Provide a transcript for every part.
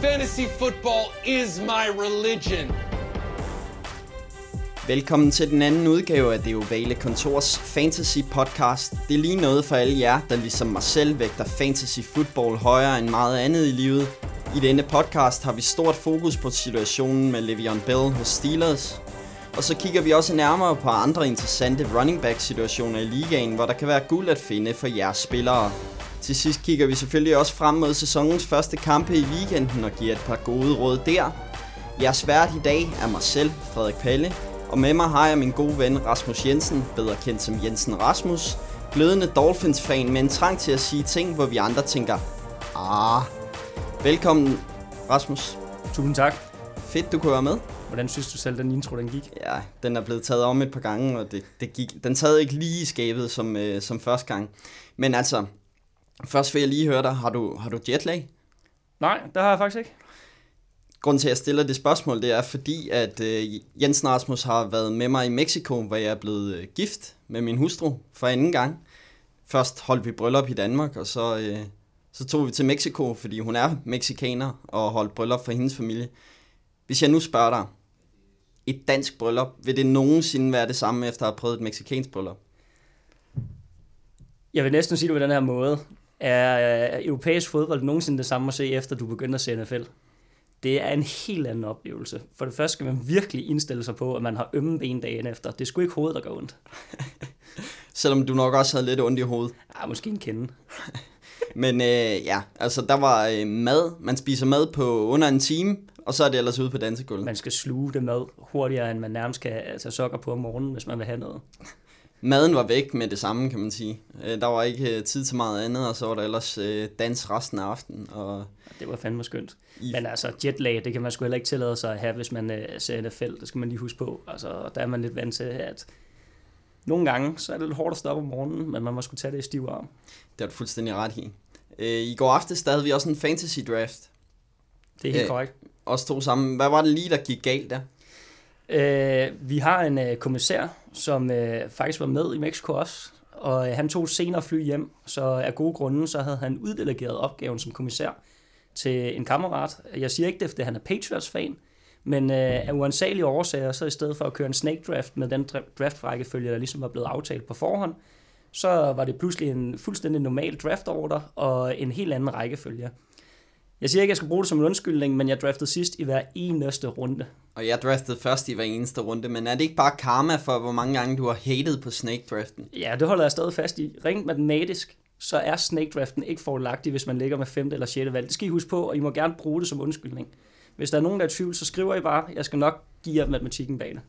Fantasy football is my religion. Velkommen til den anden udgave af Det Ovale Kontors Fantasy Podcast. Det er lige noget for alle jer, der ligesom mig selv vægter fantasy football højere end meget andet i livet. I denne podcast har vi stort fokus på situationen med Le'Veon Bell hos Steelers. Og så kigger vi også nærmere på andre interessante running back situationer i ligaen, hvor der kan være guld at finde for jeres spillere. Til sidst kigger vi selvfølgelig også frem mod sæsonens første kampe i weekenden og giver et par gode råd der. Jeres vært i dag er mig selv, Frederik Palle, og med mig har jeg min gode ven Rasmus Jensen, bedre kendt som Jensen Rasmus, glødende Dolphins-fan med en trang til at sige ting, hvor vi andre tænker, ah. Velkommen, Rasmus. Tusind tak. Fedt, du kunne være med. Hvordan synes du selv, den intro den gik? Ja, den er blevet taget om et par gange, og det, det gik, den sad ikke lige i skabet som, øh, som første gang. Men altså, først vil jeg lige høre dig, har du, har du jetlag? Nej, det har jeg faktisk ikke. Grunden til, at jeg stiller det spørgsmål, det er fordi, at øh, Jens Rasmus har været med mig i Mexico, hvor jeg er blevet øh, gift med min hustru for anden gang. Først holdt vi bryllup i Danmark, og så, øh, så tog vi til Mexico, fordi hun er mexikaner, og holdt bryllup for hendes familie. Hvis jeg nu spørger dig, et dansk bryllup, vil det nogensinde være det samme, efter at have prøvet et mexikansk bryllup? Jeg vil næsten sige det på den her måde. Er øh, europæisk fodbold nogensinde det samme at se, efter du begynder at se NFL? Det er en helt anden oplevelse. For det første skal man virkelig indstille sig på, at man har ømme ben dagen efter. Det sgu ikke hovedet, der går ondt. Selvom du nok også havde lidt ondt i hovedet. Ja, måske en kende. Men øh, ja, altså der var øh, mad. Man spiser mad på under en time, og så er det ellers ude på dansegulvet. Man skal sluge det mad hurtigere, end man nærmest kan tage sokker på om morgenen, hvis man vil have noget. Maden var væk med det samme, kan man sige. Øh, der var ikke øh, tid til meget andet, og så var der ellers øh, dans resten af aftenen. Og Det var fandme skønt. I... Men altså, jetlag, det kan man sgu heller ikke tillade sig at have, hvis man øh, ser NFL. Det skal man lige huske på. Altså, der er man lidt vant til, at nogle gange, så er det lidt hårdt at stoppe om morgenen, men man må skulle tage det i stiv arm. det har du fuldstændig ret i. Øh, I går aftes der havde vi også en fantasy draft. Det er helt Øh, korrekt. Os to sammen. Hvad var det lige, der gik galt der? Øh, vi har en øh, kommissær, som øh, faktisk var med i Mexico også, og øh, han tog senere fly hjem, så af gode grunde, så havde han uddelegeret opgaven som kommissær til en kammerat. Jeg siger ikke det, fordi han er Patriots-fan, men øh, af uansagelige årsager, så i stedet for at køre en snake draft med den draftrækkefølge, draft-rækkefølge, der ligesom var blevet aftalt på forhånd, så var det pludselig en fuldstændig normal draft order og en helt anden rækkefølge. Jeg siger ikke, at jeg skal bruge det som en undskyldning, men jeg draftede sidst i hver eneste runde. Og jeg draftede først i hver eneste runde, men er det ikke bare karma for, hvor mange gange du har hated på snake draften? Ja, det holder jeg stadig fast i. Rent matematisk, så er snake draften ikke forlagtig, hvis man ligger med femte eller sjette valg. Det skal I huske på, og I må gerne bruge det som undskyldning. Hvis der er nogen, der er i tvivl, så skriver I bare. Jeg skal nok give jer matematikken bag det.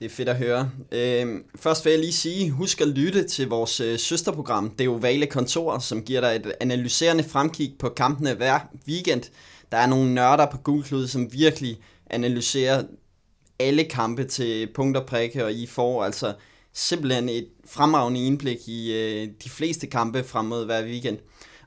Det er fedt at høre. Øhm, først vil jeg lige sige, husk at lytte til vores øh, søsterprogram, Det Ovale Kontor, som giver dig et analyserende fremkig på kampene hver weekend. Der er nogle nørder på Google som virkelig analyserer alle kampe til punkt og prikke, og I får altså simpelthen et fremragende indblik i øh, de fleste kampe frem mod hver weekend.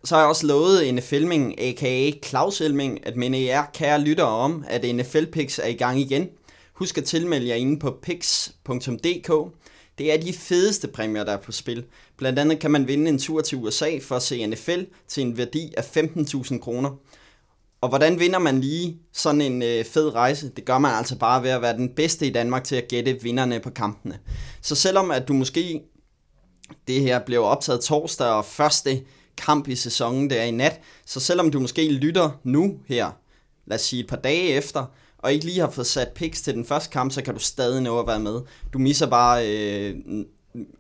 Og så har jeg også lovet NFL-ming, a.k.a. Claus Elming, at minde jer kære lyttere om, at NFL Picks er i gang igen. Husk at tilmelde jer inde på pix.dk. Det er de fedeste præmier, der er på spil. Blandt andet kan man vinde en tur til USA for at se NFL til en værdi af 15.000 kroner. Og hvordan vinder man lige sådan en øh, fed rejse? Det gør man altså bare ved at være den bedste i Danmark til at gætte vinderne på kampene. Så selvom at du måske det her blev optaget torsdag og første kamp i sæsonen der i nat, så selvom du måske lytter nu her, lad os sige et par dage efter, og ikke lige har fået sat picks til den første kamp, så kan du stadig nå at være med. Du misser bare øh,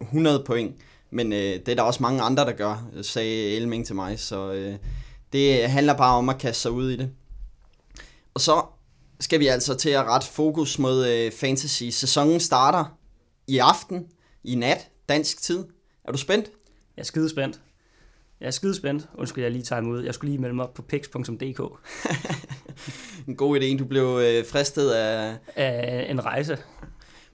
100 point, men øh, det er der også mange andre, der gør, sagde Elming til mig, så øh, det handler bare om at kaste sig ud i det. Og så skal vi altså til at rette fokus mod øh, fantasy. Sæsonen starter i aften, i nat, dansk tid. Er du spændt? Jeg er skidespændt. Jeg er skidespændt. Undskyld, jeg lige tager imod. Jeg skulle lige melde mig op på pix.dk. En god idé, du blev øh, fristet af... Af en rejse.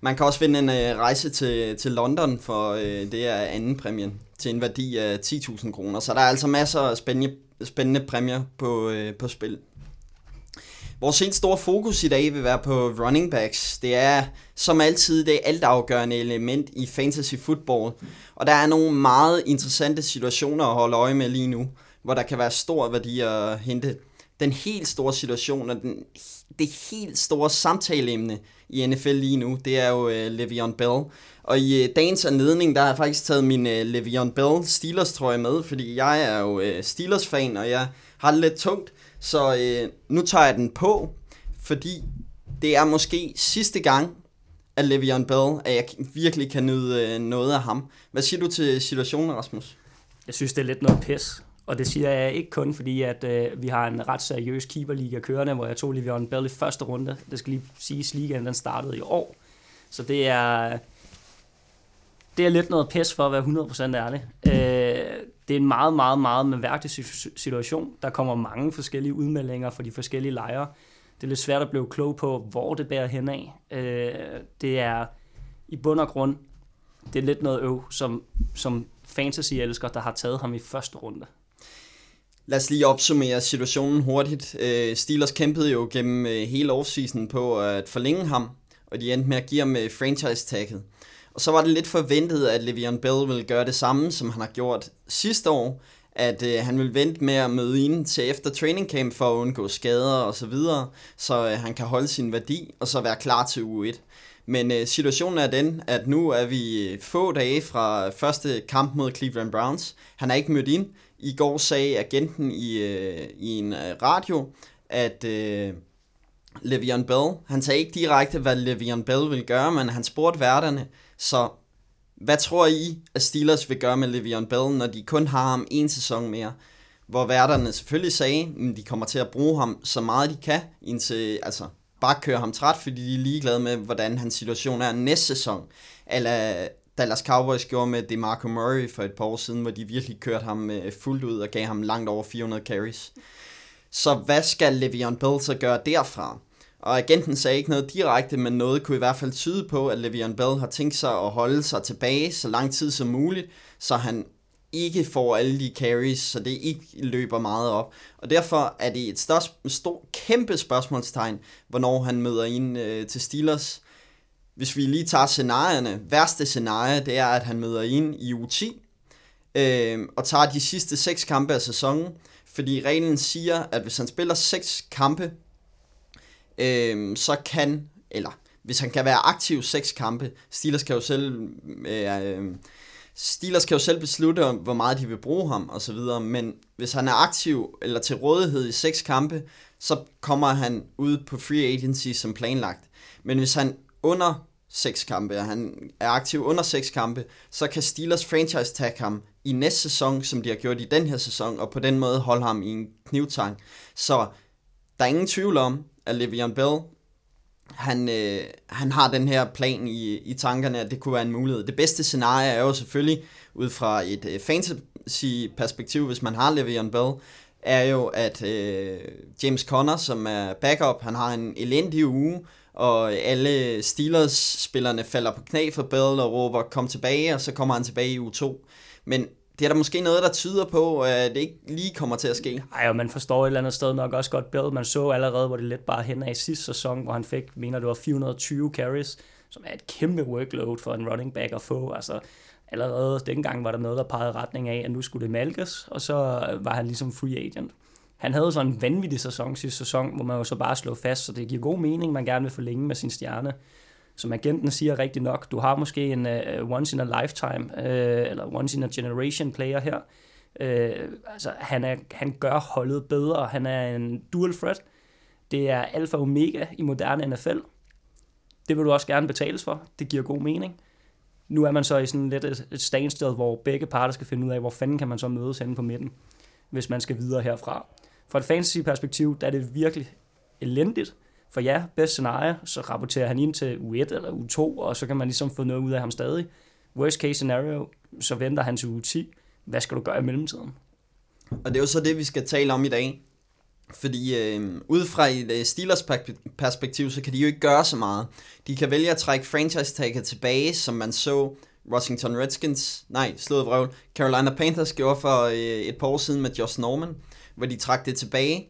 Man kan også vinde en øh, rejse til, til London, for øh, det er anden præmien, til en værdi af 10.000 kroner. Så der er altså masser af spændende, spændende præmier på, øh, på spil. Vores helt store fokus i dag vil være på running backs. Det er som altid det altafgørende element i fantasy football. Og der er nogle meget interessante situationer at holde øje med lige nu, hvor der kan være stor værdi at hente. den helt store situation, og den, det helt store samtaleemne i NFL lige nu, det er jo uh, Le'Veon Bell. Og i uh, dagens anledning, der har jeg faktisk taget min uh, Le'Veon Bell Steelers trøje med, fordi jeg er jo uh, Steelers fan, og jeg har det lidt tungt. Så øh, nu tager jeg den på, fordi det er måske sidste gang, at Le'Veon Bell, at jeg virkelig kan nyde øh, noget af ham. Hvad siger du til situationen, Rasmus? Jeg synes, det er lidt noget pis. Og det siger jeg ikke kun fordi, at øh, vi har en ret seriøs keeperliga kørende, hvor jeg tog Le'Veon Bell i første runde. Det skal lige siges, ligaen den startede i år. Så det er, det er lidt noget pis for at være 100% ærlig. Øh, det er en meget, meget, meget mærkelig situation. Der kommer mange forskellige udmeldinger fra de forskellige lejre. Det er lidt svært at blive klog på, hvor det bærer hen af. Øh, det er i bund og grund, det er lidt noget øv, som, som fantasy-elsker, der har taget ham i første runde. Lad os lige opsummere situationen hurtigt. Øh, Steelers kæmpede jo gennem øh, hele offseason på at forlænge ham, og de endte med at give ham øh, franchise-tagget. Og så var det lidt forventet, at Le'Veon Bell ville gøre det samme, som han har gjort sidste år, at øh, han vil vente med at møde ind til efter training camp for at undgå skader og så videre, så øh, han kan holde sin værdi og så være klar til uge 1. Men øh, situationen er den, at nu er vi øh, få dage fra første kamp mod Cleveland Browns. Han er ikke mødt ind, i går sagde agenten i, øh, i en øh, radio, at øh, Le'Veon Bell, han sagde ikke direkte, hvad Le'Veon Bell vil gøre, men han spurgte værterne, så hvad tror I, at Steelers vil gøre med Le'Veon Bell, når de kun har ham en sæson mere? Hvor værterne selvfølgelig sagde, at de kommer til at bruge ham så meget de kan, indtil, altså bare køre ham træt, fordi de er ligeglade med, hvordan hans situation er næste sæson. Eller Dallas Cowboys gjorde med DeMarco Murray for et par år siden, hvor de virkelig kørte ham øh, fuldt ud og gav ham langt over 400 carries. Så hvad skal Le'Veon Bell så gøre derfra? Og agenten sagde ikke noget direkte, men noget kunne i hvert fald tyde på, at Le'Veon Bell har tænkt sig at holde sig tilbage så lang tid som muligt, så han ikke får alle de carries, så det ikke løber meget op. Og derfor er det et stort, stort kæmpe spørgsmålstegn, hvornår han møder ind øh, til Steelers hvis vi lige tager scenarierne, værste scenarie, det er, at han møder ind i u 10, øh, og tager de sidste seks kampe af sæsonen, fordi reglen siger, at hvis han spiller seks kampe, øh, så kan, eller hvis han kan være aktiv seks kampe, Steelers kan jo selv, øh, øh Steelers kan jo selv beslutte, hvor meget de vil bruge ham og så videre, men hvis han er aktiv eller til rådighed i seks kampe, så kommer han ud på free agency som planlagt. Men hvis han under seks kampe, og han er aktiv under seks kampe, så kan Steelers franchise tag ham i næste sæson, som de har gjort i den her sæson, og på den måde holde ham i en knivtang. Så der er ingen tvivl om, at Le'Veon Bell, han, øh, han har den her plan i, i tankerne, at det kunne være en mulighed. Det bedste scenarie er jo selvfølgelig, ud fra et øh, fantasy-perspektiv, hvis man har Le'Veon Bell, er jo, at øh, James Conner, som er backup, han har en elendig uge, og alle Steelers-spillerne falder på knæ for Bell og råber, kom tilbage, og så kommer han tilbage i U2. Men det er der måske noget, der tyder på, at det ikke lige kommer til at ske. Nej, og man forstår et eller andet sted nok også godt Bill. Man så allerede, hvor det lidt bare hen af i sidste sæson, hvor han fik, mener det var 420 carries, som er et kæmpe workload for en running back at få. Altså, allerede dengang var der noget, der pegede retning af, at nu skulle det malkes, og så var han ligesom free agent. Han havde sådan en vanvittig sæson sidste sæson, hvor man jo så bare slog fast, så det giver god mening, man gerne vil forlænge med sin stjerne. Som agenten siger rigtig nok, du har måske en uh, once in a lifetime, uh, eller once in a generation player her. Uh, altså, han, er, han gør holdet bedre, han er en dual threat. Det er alfa og omega i moderne NFL. Det vil du også gerne betales for, det giver god mening. Nu er man så i sådan lidt et, et standsted, hvor begge parter skal finde ud af, hvor fanden kan man så mødes henne på midten, hvis man skal videre herfra. Fra et fantasy-perspektiv, der er det virkelig elendigt. For ja, bedst scenarie, så rapporterer han ind til U1 eller U2, og så kan man ligesom få noget ud af ham stadig. Worst case scenario, så venter han til U10. Hvad skal du gøre i mellemtiden? Og det er jo så det, vi skal tale om i dag. Fordi øh, ud fra et øh, Steelers perspektiv, så kan de jo ikke gøre så meget. De kan vælge at trække franchise tagget tilbage, som man så Washington Redskins, nej, slået vrøvl, Carolina Panthers gjorde for øh, et par år siden med Josh Norman hvor de trak det tilbage,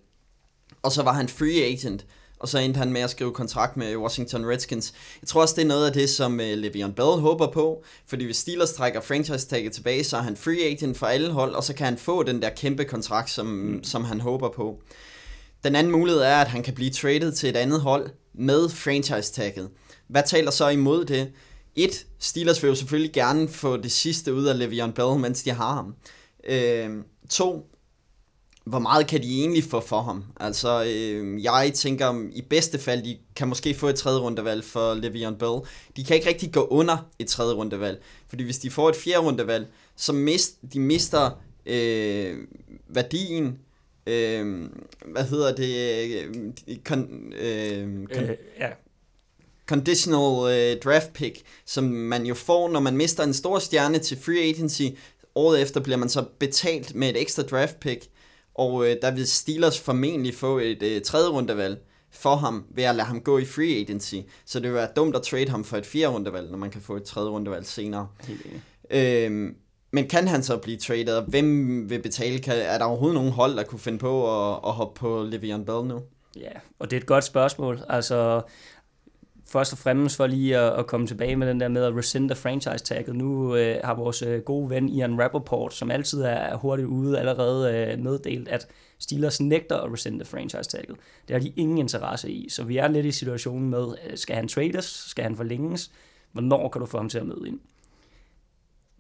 og så var han free agent, og så endte han med at skrive kontrakt med Washington Redskins. Jeg tror også, det er noget af det, som øh, Le'Veon Bell håber på, fordi hvis Steelers trækker franchise-tagget tilbage, så er han free agent for alle hold, og så kan han få den der kæmpe kontrakt, som, mm. som han håber på. Den anden mulighed er, at han kan blive traded til et andet hold med franchise-tagget. Hvad taler så imod det? Et, Steelers vil jo selvfølgelig gerne få det sidste ud af Le'Veon Bell, mens de har ham. Øh, to, hvor meget kan de egentlig få for ham? Altså, øh, jeg tænker, i bedste fald, de kan måske få et tredje rundevalg for Le'Veon Bell. De kan ikke rigtig gå under et tredje rundevalg, fordi hvis de får et fjerde rundevalg, så mist, de mister øh, værdien, øh, hvad hedder det, øh, kon, øh, kon, øh, ja. conditional øh, draft pick, som man jo får, når man mister en stor stjerne til free agency, året efter bliver man så betalt med et ekstra draft pick, og øh, der vil Steelers formentlig få et øh, tredje rundevalg for ham ved at lade ham gå i free agency. Så det vil være dumt at trade ham for et fjerde rundevalg, når man kan få et tredje rundevalg senere. Øhm, men kan han så blive traded, og hvem vil betale? Kan, er der overhovedet nogen hold, der kunne finde på at, at hoppe på Le'Veon Bell nu? Ja, og det er et godt spørgsmål. Altså, først og fremmest for lige at, at komme tilbage med den der med at rescinde franchise-tagget. Nu øh, har vores øh, gode ven Ian Rappaport, som altid er hurtigt ude, allerede øh, meddelt, at Steelers nægter at rescinde franchise-tagget. Det har de ingen interesse i, så vi er lidt i situationen med, øh, skal han trades, skal han forlænges, hvornår kan du få ham til at møde ind?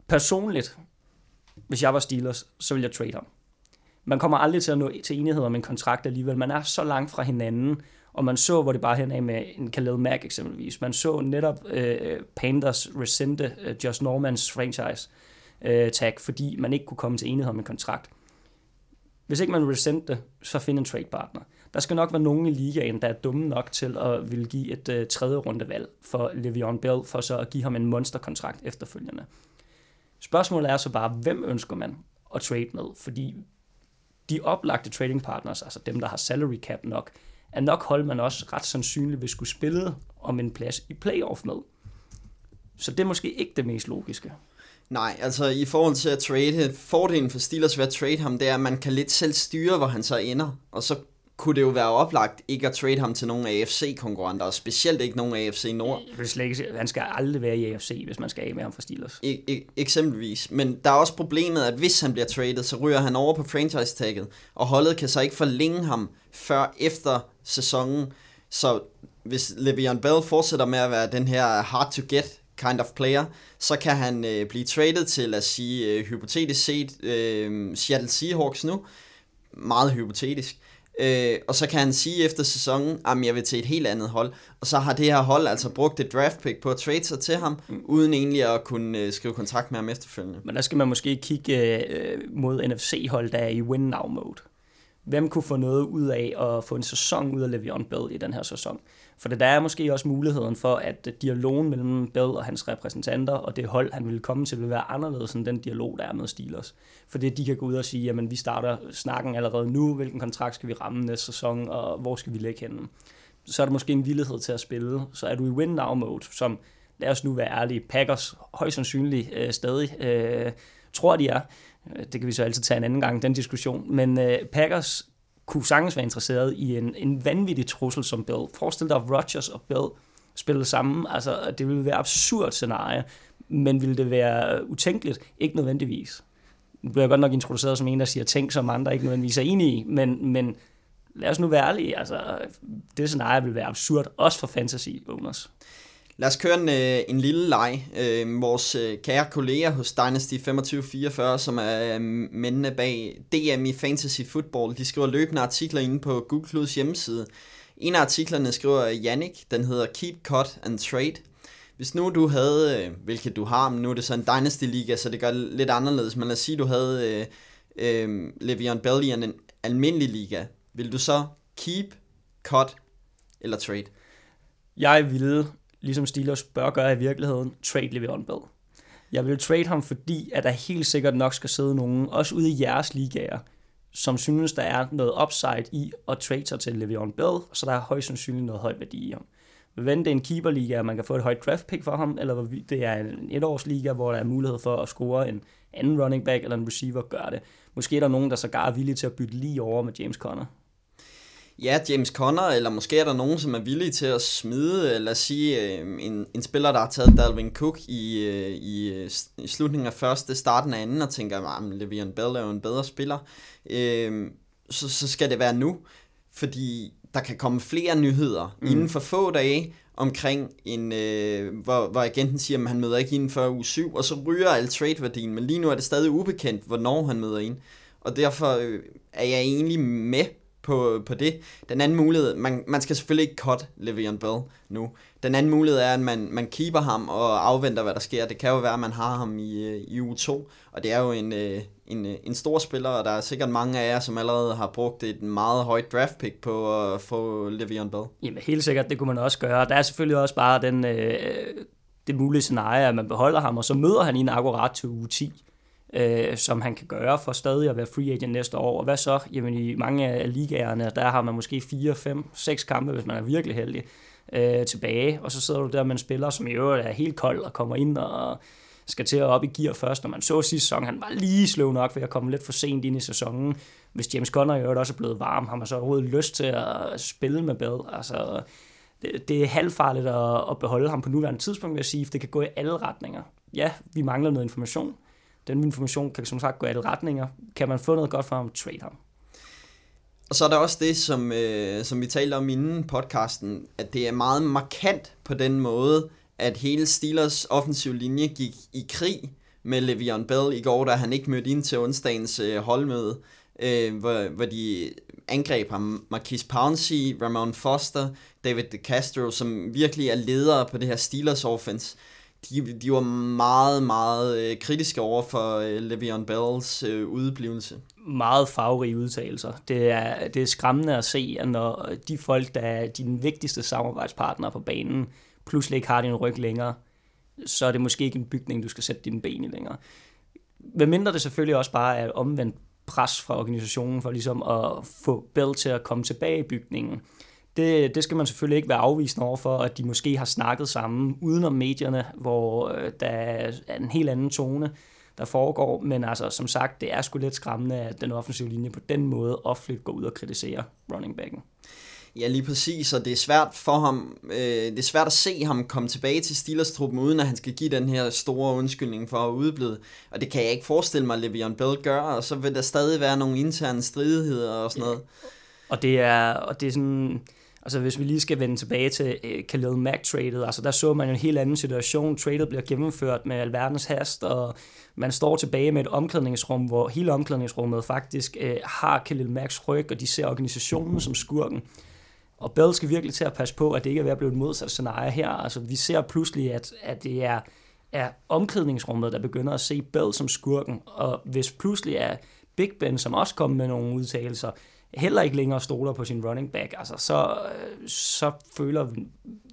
Personligt, hvis jeg var Steelers, så ville jeg trade ham. Man kommer aldrig til at nå til enighed om en kontrakt alligevel. Man er så langt fra hinanden, og man så, hvor det bare hen af med en Khalil Mack eksempelvis. Man så netop øh, Panthers rescinde øh, Josh Normans franchise øh, tag, fordi man ikke kunne komme til enighed om en kontrakt. Hvis ikke man resente det, så find en trade partner. Der skal nok være nogen i ligaen, der er dumme nok til at ville give et øh, tredje rundevalg for Le'Veon Bell, for så at give ham en monsterkontrakt efterfølgende. Spørgsmålet er så bare, hvem ønsker man at trade med? Fordi de oplagte trading partners, altså dem, der har salary cap nok, er nok hold, man også ret sandsynligt vil skulle spille om en plads i playoff med. Så det er måske ikke det mest logiske. Nej, altså i forhold til at trade, fordelen for Steelers ved at trade ham, det er, at man kan lidt selv styre, hvor han så ender. Og så kunne det jo være oplagt ikke at trade ham til nogle AFC-konkurrenter, og specielt ikke nogle AFC Nord. Han skal aldrig være i AFC, hvis man skal af med ham fra Steelers. E- e- eksempelvis. Men der er også problemet, at hvis han bliver traded, så ryger han over på franchise-tagget, og holdet kan så ikke forlænge ham før efter sæsonen. Så hvis Le'Veon Bell fortsætter med at være den her hard to get kind of player, så kan han øh, blive traded til, lad os sige, øh, hypotetisk set, øh, Seattle Seahawks nu. Meget hypotetisk. Øh, og så kan han sige efter sæsonen, at jeg vil til et helt andet hold. Og så har det her hold altså brugt et draft pick på at trade sig til ham, mm. uden egentlig at kunne øh, skrive kontrakt med ham efterfølgende. Men der skal man måske kigge øh, mod NFC-hold, der er i win-now-mode. Hvem kunne få noget ud af at få en sæson ud af Le'Veon Bell i den her sæson? For der er måske også muligheden for, at øh, dialogen mellem Bell og hans repræsentanter og det hold, han ville komme til, vil være anderledes end den dialog, der er med Steelers. For det de kan gå ud og sige, jamen vi starter snakken allerede nu, hvilken kontrakt skal vi ramme næste sæson, og hvor skal vi lægge henne. Så er der måske en villighed til at spille. Så er du i win-now-mode, som, lad os nu være ærlige, Packers højst sandsynligt øh, stadig øh, tror, de er. Øh, det kan vi så altid tage en anden gang, den diskussion. Men øh, Packers kunne sagtens være interesseret i en, en vanvittig trussel som Bill. Forestil dig, at Rodgers og Bill spillede sammen. Altså, det ville være et absurd scenarie, men ville det være utænkeligt? Ikke nødvendigvis. Nu bliver jeg godt nok introduceret som en, der siger ting, som andre ikke nødvendigvis er enige i, men, men lad os nu være ærlige. Altså, det scenarie vil være absurd, også for fantasy owners. Lad os køre en, øh, en lille leg. Øh, vores øh, kære kollega hos Dynasty 2544, som er øh, mændene bag DM i Fantasy Football, de skriver løbende artikler inde på Google Clouds hjemmeside. En af artiklerne skriver Jannik, den hedder Keep Cut and Trade. Hvis nu du havde, øh, hvilket du har, men nu er det så en Dynasty Liga, så det gør det lidt anderledes, men lad os sige, du havde øh, øh, Le'Veon Bell i en almindelig liga. Vil du så keep, cut eller trade? Jeg ville ligesom Steelers bør gøre i virkeligheden, trade Le'Veon Bell. Jeg vil trade ham, fordi at der helt sikkert nok skal sidde nogen, også ude i jeres ligaer, som synes, der er noget upside i at trade sig til Le'Veon Bell, så der er højst sandsynligt noget højt værdi i ham. Hvad det er en keeperliga, man kan få et højt draft pick for ham, eller det er en etårsliga, hvor der er mulighed for at score en anden running back eller en receiver, gør det. Måske er der nogen, der sågar er villige til at bytte lige over med James Conner ja, James Conner, eller måske er der nogen, som er villige til at smide, øh, lad os sige, øh, en, en spiller, der har taget Dalvin Cook i, øh, i, i slutningen af første, starten af anden, og tænker, at Le'Veon Bell er jo en bedre spiller, øh, så, så skal det være nu. fordi der kan komme flere nyheder mm. inden for få dage omkring en, øh, hvor, hvor agenten siger, at han møder ikke inden for uge 7, og så ryger al trade-værdien, men lige nu er det stadig ubekendt, hvornår han møder ind. Og derfor øh, er jeg egentlig med på, på det. Den anden mulighed, man, man skal selvfølgelig ikke cut Le'Veon Bell nu. Den anden mulighed er, at man, man keeper ham og afventer, hvad der sker. Det kan jo være, at man har ham i, øh, i uge 2, og det er jo en, øh, en, øh, en stor spiller, og der er sikkert mange af jer, som allerede har brugt et meget højt draft pick på at få Le'Veon Bell. Jamen helt sikkert, det kunne man også gøre. Der er selvfølgelig også bare den, øh, det mulige scenarie, at man beholder ham, og så møder han i en akkurat til uge 10 øh, som han kan gøre for stadig at være free agent næste år. Og hvad så? Jamen i mange af ligaerne, der har man måske 4, 5, 6 kampe, hvis man er virkelig heldig, øh, tilbage. Og så sidder du der med en spiller, som i øvrigt er helt kold og kommer ind og skal til at op i gear først. Når man så sidste sæson, han var lige sløv nok ved at komme lidt for sent ind i sæsonen. Hvis James Conner i øvrigt også er blevet varm, har man så overhovedet lyst til at spille med Bell. Altså, det, det er halvfarligt at, at beholde ham på nuværende tidspunkt, vil jeg sige, for det kan gå i alle retninger. Ja, vi mangler noget information, den information kan som sagt gå i alle retninger. Kan man få noget godt for ham, trade ham. Og så er der også det, som, øh, som vi talte om inden podcasten, at det er meget markant på den måde, at hele Steelers offensiv linje gik i krig med Le'Veon Bell i går, da han ikke mødte ind til onsdagens øh, holdmøde, øh, hvor, hvor de angreb ham. Marquis Pouncey, Ramon Foster, David DeCastro, som virkelig er ledere på det her Steelers offense de, de var meget, meget øh, kritiske over for øh, Le'Veon Bells øh, udeblivelse. Meget farverige udtalelser. Det er, det er skræmmende at se, at når de folk, der er dine vigtigste samarbejdspartnere på banen, pludselig ikke har din ryg længere, så er det måske ikke en bygning, du skal sætte dine ben i længere. Hvad mindre det selvfølgelig også bare er omvendt pres fra organisationen for ligesom at få Bell til at komme tilbage i bygningen det, det skal man selvfølgelig ikke være afvisende over for, at de måske har snakket sammen udenom medierne, hvor øh, der er en helt anden tone, der foregår. Men altså, som sagt, det er sgu lidt skræmmende, at den offensive linje på den måde offentligt går ud og kritiserer running backen. Ja, lige præcis, og det er svært for ham, øh, det er svært at se ham komme tilbage til Steelers-truppen, uden at han skal give den her store undskyldning for at udblive. Og det kan jeg ikke forestille mig, at Le'Veon Bell gør, og så vil der stadig være nogle interne stridigheder og sådan noget. Og det er, og det er sådan, Altså hvis vi lige skal vende tilbage til øh, Khalil Mack-tradet, altså der så man en helt anden situation. Tradet bliver gennemført med alverdens hast, og man står tilbage med et omklædningsrum, hvor hele omklædningsrummet faktisk øh, har Khalil Macks ryg, og de ser organisationen som skurken. Og Bell skal virkelig til at passe på, at det ikke er ved at blive et modsat scenarie her. Altså vi ser pludselig, at, at det er, er omklædningsrummet, der begynder at se Bell som skurken, og hvis pludselig er Big Ben, som også kommer med nogle udtalelser, heller ikke længere stoler på sin running back, altså, så, så føler,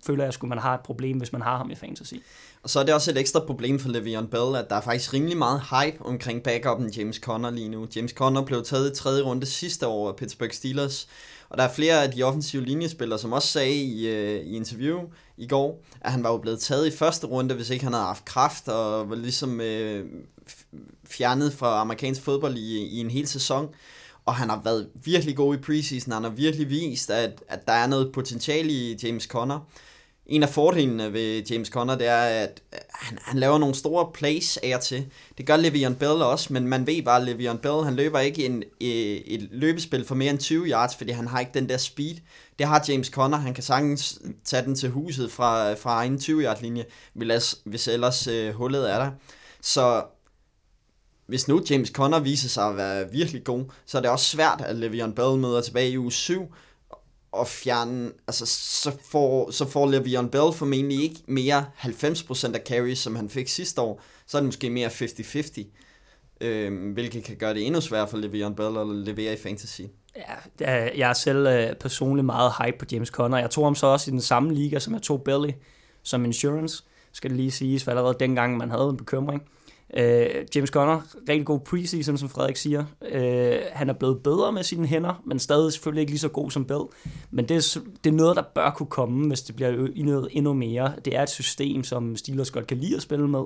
føler jeg, at man har et problem, hvis man har ham i fantasy. Og så er det også et ekstra problem for Le'Veon Bell, at der er faktisk rimelig meget hype omkring backupen James Conner lige nu. James Conner blev taget i tredje runde sidste år af Pittsburgh Steelers, og der er flere af de offensive linjespillere, som også sagde i, øh, i interview i går, at han var jo blevet taget i første runde, hvis ikke han havde haft kraft, og var ligesom øh, fjernet fra amerikansk fodbold i, i en hel sæson og han har været virkelig god i preseason. Han har virkelig vist, at, at der er noget potentiale i James Conner. En af fordelene ved James Conner, det er, at han, han laver nogle store plays af til. Det gør Le'Veon Bell også, men man ved bare, at Le'Veon Bell, han løber ikke en, et, et løbespil for mere end 20 yards, fordi han har ikke den der speed. Det har James Conner. Han kan sagtens tage den til huset fra, fra egen 20-yard linje, hvis ellers øh, hullet er der. Så hvis nu James Conner viser sig at være virkelig god, så er det også svært, at Le'Veon Bell møder tilbage i uge 7 og fjerne, altså så får, så får Le'Veon Bell formentlig ikke mere 90% af carries, som han fik sidste år, så er det måske mere 50-50, øh, hvilket kan gøre det endnu sværere for Le'Veon Bell at levere i fantasy. Ja, jeg er selv øh, personligt meget hype på James Conner. Jeg tog ham så også i den samme liga, som jeg tog Belly som insurance, skal det lige siges, for allerede dengang man havde en bekymring. Øh, James Conner, rigtig god preseason, som Frederik siger. Øh, han er blevet bedre med sine hænder, men stadig selvfølgelig ikke lige så god som Bell. Men det er, det er noget, der bør kunne komme, hvis det bliver indøvet endnu mere. Det er et system, som Steelers godt kan lide at spille med.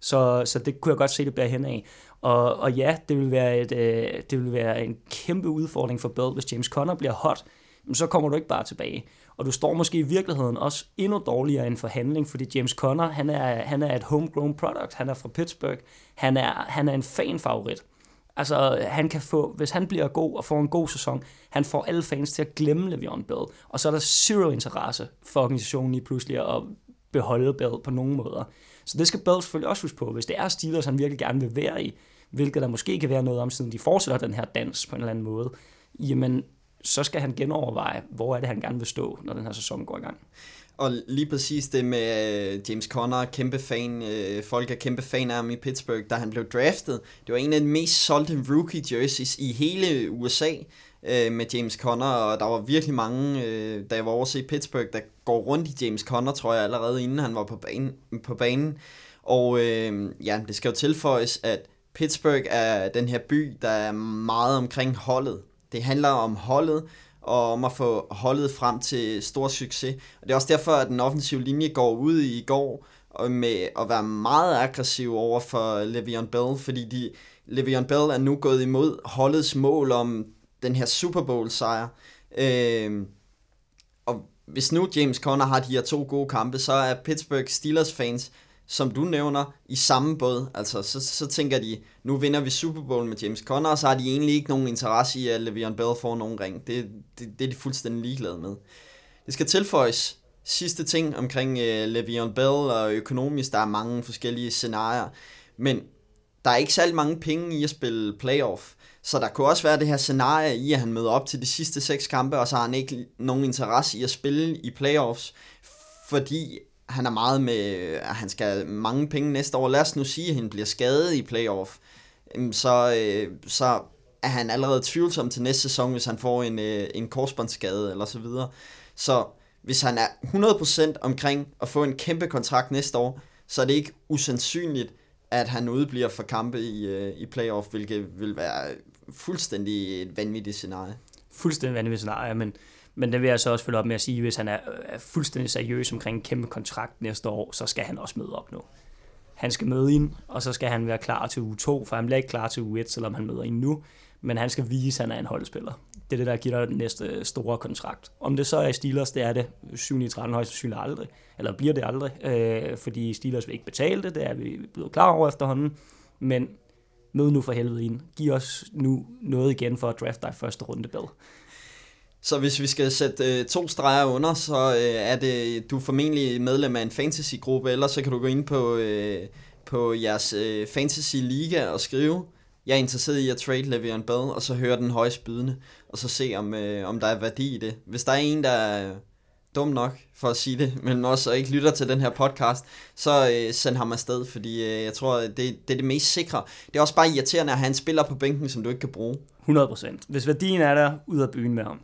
Så, så det kunne jeg godt se, det bliver hen af. Og, og ja, det vil, være et, øh, det vil være en kæmpe udfordring for Bell, hvis James Conner bliver hot, Men så kommer du ikke bare tilbage. Og du står måske i virkeligheden også endnu dårligere i en forhandling, fordi James Conner, han er, han er et homegrown product, han er fra Pittsburgh, han er, han er en fan-favorit. Altså, han kan få, hvis han bliver god og får en god sæson, han får alle fans til at glemme Le'Veon Bell, og så er der zero interesse for organisationen i pludselig at beholde Bell på nogen måder. Så det skal Bell selvfølgelig også huske på. Hvis det er Steelers, han virkelig gerne vil være i, hvilket der måske kan være noget om, siden de fortsætter den her dans på en eller anden måde, jamen, så skal han genoverveje, hvor er det, han gerne vil stå, når den her sæson går i gang. Og lige præcis det med øh, James Conner, kæmpe fan, øh, folk er kæmpe fan af ham i Pittsburgh, da han blev draftet. Det var en af de mest solgte rookie jerseys i hele USA øh, med James Conner, og der var virkelig mange, øh, da jeg var over i Pittsburgh, der går rundt i James Conner, tror jeg, allerede inden han var på banen. På banen. Og øh, ja, det skal jo tilføjes, at Pittsburgh er den her by, der er meget omkring holdet. Det handler om holdet, og om at få holdet frem til stor succes. Og det er også derfor, at den offensive linje går ud i går med at være meget aggressiv over for Le'Veon Bell, fordi de, Le'Veon Bell er nu gået imod holdets mål om den her Super Bowl sejr. Øh, og hvis nu James Conner har de her to gode kampe, så er Pittsburgh Steelers fans som du nævner, i samme båd. Altså, så, så tænker de, nu vinder vi Super Bowl med James Conner, og så har de egentlig ikke nogen interesse i, at Le'Veon Bell får nogen ring. Det, det, det er de fuldstændig ligeglade med. Det skal tilføjes sidste ting omkring uh, Le'Veon Bell og økonomisk. Der er mange forskellige scenarier, men der er ikke særlig mange penge i at spille playoff. Så der kunne også være det her scenarie i, at han møder op til de sidste seks kampe, og så har han ikke nogen interesse i at spille i playoffs, fordi han er meget med, at han skal have mange penge næste år. Lad os nu sige, at han bliver skadet i playoff. Så, øh, så er han allerede tvivlsom til næste sæson, hvis han får en, øh, en korsbåndsskade eller så videre. Så hvis han er 100% omkring at få en kæmpe kontrakt næste år, så er det ikke usandsynligt, at han udbliver for kampe i, øh, i playoff, hvilket vil være fuldstændig et vanvittigt scenarie. Fuldstændig vanvittigt scenarie, men men det vil jeg så også følge op med at sige, hvis han er, er fuldstændig seriøs omkring en kæmpe kontrakt næste år, så skal han også møde op nu. Han skal møde ind, og så skal han være klar til uge 2, for han bliver ikke klar til uge 1, selvom han møder ind nu. Men han skal vise, at han er en holdspiller. Det er det, der giver dig den næste store kontrakt. Om det så er Steelers, det er det 7 13 højst sandsynligt aldrig. Eller bliver det aldrig, øh, fordi Steelers vil ikke betale det, det er vi blevet klar over efterhånden. Men mød nu for helvede ind. Giv os nu noget igen for at drafte dig første runde, Bill. Så hvis vi skal sætte øh, to streger under, så øh, er det, du er formentlig medlem af en fantasy-gruppe, eller så kan du gå ind på, øh, på jeres øh, fantasy-liga og skrive, jeg er interesseret i at trade Le'Veon Bell, og så høre den højst bydende, og så se, om, øh, om der er værdi i det. Hvis der er en, der er dum nok, for at sige det, men også ikke lytter til den her podcast, så øh, send ham afsted, fordi øh, jeg tror, det, det er det mest sikre. Det er også bare irriterende at have en spiller på bænken, som du ikke kan bruge. 100%. Hvis værdien er der, ud af byen med ham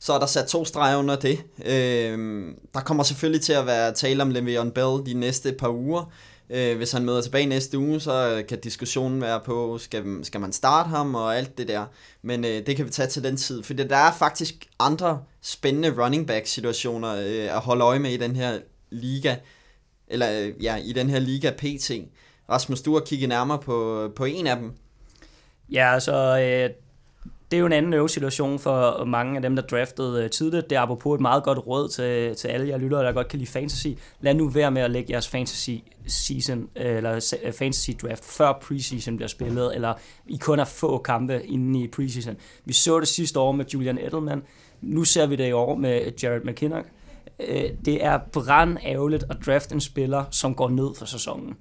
så er der sat to streger under det. Øh, der kommer selvfølgelig til at være tale om Le'Veon Bell de næste par uger. Øh, hvis han møder tilbage næste uge, så kan diskussionen være på, skal, skal man starte ham og alt det der. Men øh, det kan vi tage til den tid, for der er faktisk andre spændende running back situationer øh, at holde øje med i den her liga. Eller øh, ja, i den her liga PT. Rasmus, du har kigget nærmere på, på en af dem. Ja, altså øh, det er jo en anden øvesituation for mange af dem, der draftede øh, tidligt. Det er apropos et meget godt råd til, til alle jer lyttere, der godt kan lide fantasy. Lad nu være med at lægge jeres fantasy season, øh, eller øh, fantasy draft, før preseason bliver spillet, eller I kun har få kampe inden i preseason. Vi så det sidste år med Julian Edelman. Nu ser vi det i år med Jared McKinnock. Det er brand ærgerligt at drafte en spiller, som går ned for sæsonen.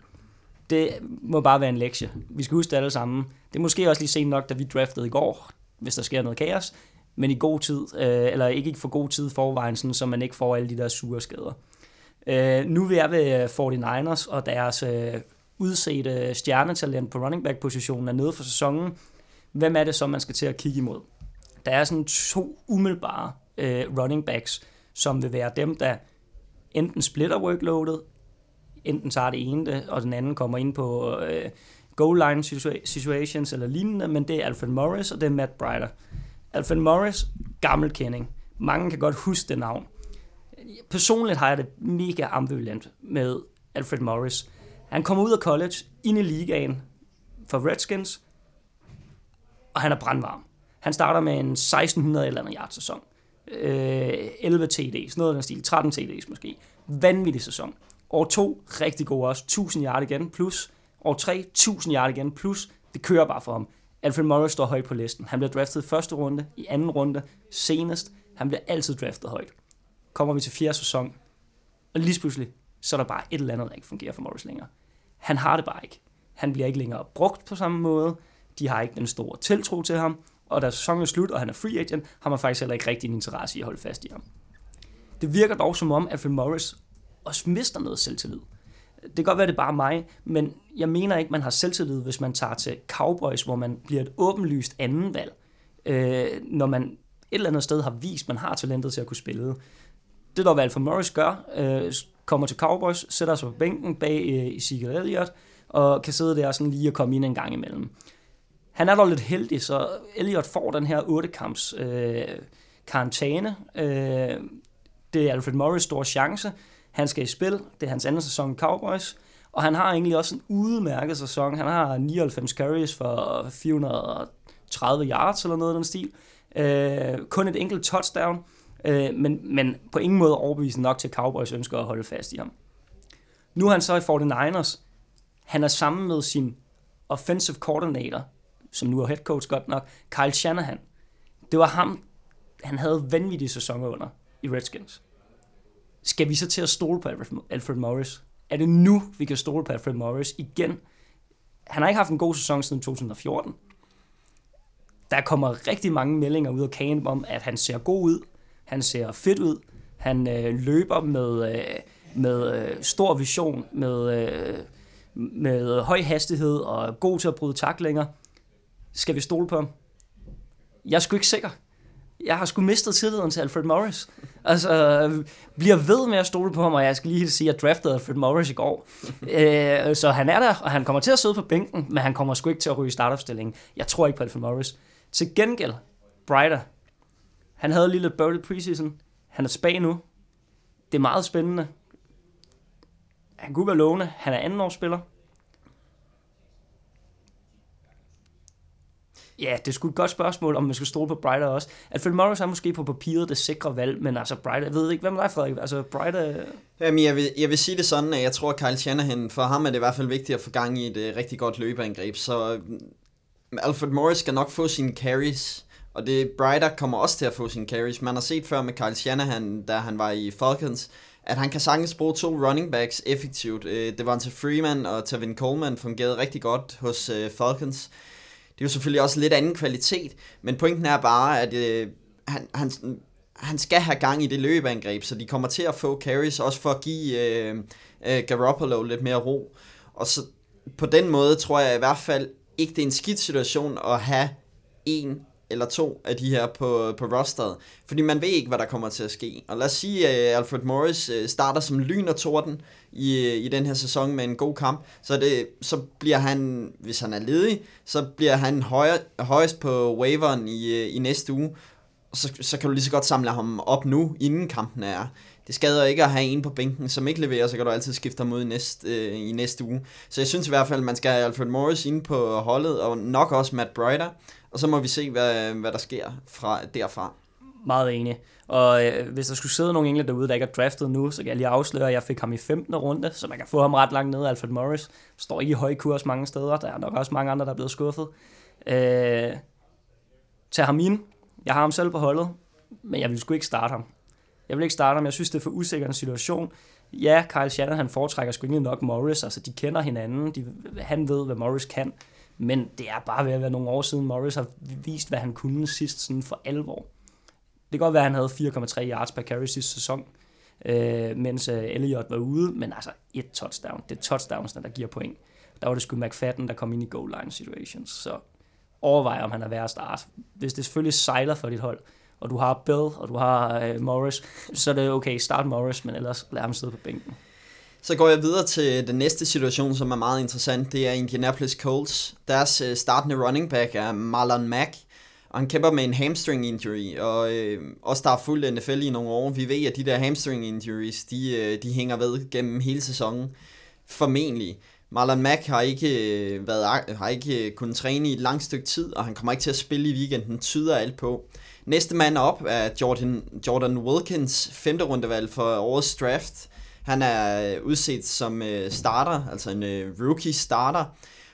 Det må bare være en lektie. Vi skal huske det alle sammen. Det er måske også lige sent nok, da vi draftede i går hvis der sker noget kaos, men i god tid, øh, eller ikke for god tid forvejen, sådan, så man ikke får alle de der sure skader. Øh, nu er vi ved øh, 49ers, og deres øh, udsete stjernetalent på running back positionen er nede for sæsonen. Hvem er det så, man skal til at kigge imod? Der er sådan to umiddelbare øh, running backs, som vil være dem, der enten splitter workloadet, enten tager det ene det, og den anden kommer ind på øh, goal line situations eller lignende, men det er Alfred Morris, og det er Matt Bryder. Alfred Morris, gammel kending. Mange kan godt huske det navn. Personligt har jeg det mega ambivalent med Alfred Morris. Han kommer ud af college, ind i ligaen for Redskins, og han er brandvarm. Han starter med en 1600 eller andet yard sæson. Øh, 11 TD's, noget af den stil, 13 TD's måske. Vanvittig sæson. År to, rigtig god også, 1000 yard igen, plus År 3, 1000 yard igen, plus det kører bare for ham. Alfred Morris står højt på listen. Han bliver draftet i første runde, i anden runde, senest. Han bliver altid draftet højt. Kommer vi til fjerde sæson, og lige pludselig, så er der bare et eller andet, der ikke fungerer for Morris længere. Han har det bare ikke. Han bliver ikke længere brugt på samme måde. De har ikke den store tiltro til ham. Og da sæsonen er slut, og han er free agent, har man faktisk heller ikke rigtig en interesse i at holde fast i ham. Det virker dog som om, at Phil Morris også mister noget selvtillid. Det kan godt være, det er bare mig, men jeg mener ikke, man har selvtillid, hvis man tager til Cowboys, hvor man bliver et åbenlyst anden valg, øh, når man et eller andet sted har vist, man har talentet til at kunne spille. Det der hvad Alfa Morris gør, øh, kommer til Cowboys, sætter sig på bænken bag øh, Ezekiel Elliott, og kan sidde der sådan lige og komme ind en gang imellem. Han er dog lidt heldig, så Elliot får den her 8-kamps øh, karantæne. Øh, det er Alfred Morris' store chance. Han skal i spil. Det er hans anden sæson i Cowboys. Og han har egentlig også en udmærket sæson. Han har 99 carries for 430 yards eller noget af den stil. Øh, kun et enkelt touchdown. Øh, men, men på ingen måde overbevisende nok til, at Cowboys ønsker at holde fast i ham. Nu er han så i 49ers. Han er sammen med sin offensive coordinator, som nu er head coach godt nok, Kyle Shanahan. Det var ham, han havde vanvittige sæsoner under i Redskins. Skal vi så til at stole på Alfred Morris? Er det nu, vi kan stole på Alfred Morris igen? Han har ikke haft en god sæson siden 2014. Der kommer rigtig mange meldinger ud af camp om, at han ser god ud. Han ser fedt ud. Han øh, løber med, øh, med øh, stor vision, med, øh, med høj hastighed og god til at bryde taklinger. Skal vi stole på ham? Jeg er sgu ikke sikker jeg har sgu mistet tilliden til Alfred Morris. Altså, bliver ved med at stole på ham, og jeg skal lige sige, at jeg draftede Alfred Morris i går. øh, så han er der, og han kommer til at sidde på bænken, men han kommer sgu ikke til at ryge startopstillingen. Jeg tror ikke på Alfred Morris. Til gengæld, Brighter. Han havde lige lidt bøvlet preseason. Han er spag nu. Det er meget spændende. Han kunne være lovende. Han er anden Ja, det skulle et godt spørgsmål, om man skal stole på Brighter også. At Phil Morris er måske på papiret det sikre valg, men altså Brighter, jeg ved ikke, hvem er dig, Frederik? Altså Brighter... Jamen, jeg vil, jeg vil sige det sådan, at jeg tror, at Kyle Shanahan, for ham er det i hvert fald vigtigt at få gang i et uh, rigtig godt løbeangreb, så mm, Alfred Morris skal nok få sine carries, og det Brighter kommer også til at få sine carries. Man har set før med Kyle Shanahan, da han var i Falcons, at han kan sagtens bruge to running backs effektivt. Det var til Freeman og Tavin Coleman fungerede rigtig godt hos øh, Falcons. Det er jo selvfølgelig også lidt anden kvalitet, men pointen er bare, at øh, han, han, han skal have gang i det løbeangreb, så de kommer til at få carries, også for at give øh, øh, Garoppolo lidt mere ro. Og så på den måde tror jeg i hvert fald ikke, det er en skidt situation at have en eller to af de her på, på rosteret. Fordi man ved ikke, hvad der kommer til at ske. Og lad os sige, at Alfred Morris øh, starter som lyn og torden i, øh, i den her sæson med en god kamp. Så, det, så bliver han, hvis han er ledig, så bliver han høj, højst på waveren i, i næste uge. Og så, så kan du lige så godt samle ham op nu, inden kampen er. Det skader ikke at have en på bænken, som ikke leverer, så kan du altid skifte ham ud i næste, øh, i næste uge. Så jeg synes i hvert fald, at man skal have Alfred Morris inde på holdet, og nok også Matt Brighter. Og så må vi se, hvad, hvad der sker fra derfra. Meget enig. Og øh, hvis der skulle sidde nogle engler derude, der ikke er draftet nu, så kan jeg lige afsløre, at jeg fik ham i 15. runde, så man kan få ham ret langt ned. Alfred Morris står ikke i høj kurs mange steder. Der er nok også mange andre, der er blevet skuffet. Øh, tag ham ind. Jeg har ham selv på holdet, men jeg vil sgu ikke starte ham. Jeg vil ikke starte ham. Jeg synes, det er for usikker en situation. Ja, Kyle Shannon, han foretrækker sgu ikke nok Morris. Altså, de kender hinanden. De, han ved, hvad Morris kan. Men det er bare ved at være nogle år siden, Morris har vist, hvad han kunne sidst sådan for alvor. Det kan godt være, at han havde 4,3 yards per carry sidste sæson, øh, mens øh, var ude, men altså et touchdown. Det er touchdowns, der giver point. Der var det sgu McFadden, der kom ind i goal line situations, så overvej, om han er værd at starte. Hvis det selvfølgelig sejler for dit hold, og du har Bill, og du har øh, Morris, så er det okay, start Morris, men ellers lad ham sidde på bænken. Så går jeg videre til den næste situation, som er meget interessant. Det er Indianapolis Colts. Deres øh, startende running back er Marlon Mack, og han kæmper med en hamstring injury, og øh, også der er fuldt NFL i nogle år, vi ved, at de der hamstring injuries, de, øh, de hænger ved gennem hele sæsonen, formentlig. Marlon Mack har ikke, øh, været, har ikke øh, kunnet træne i et langt stykke tid, og han kommer ikke til at spille i weekenden, tyder alt på. Næste mand op er Jordan, Jordan Wilkins, femte rundevalg for årets draft. Han er øh, udset som øh, starter, altså en øh, rookie starter.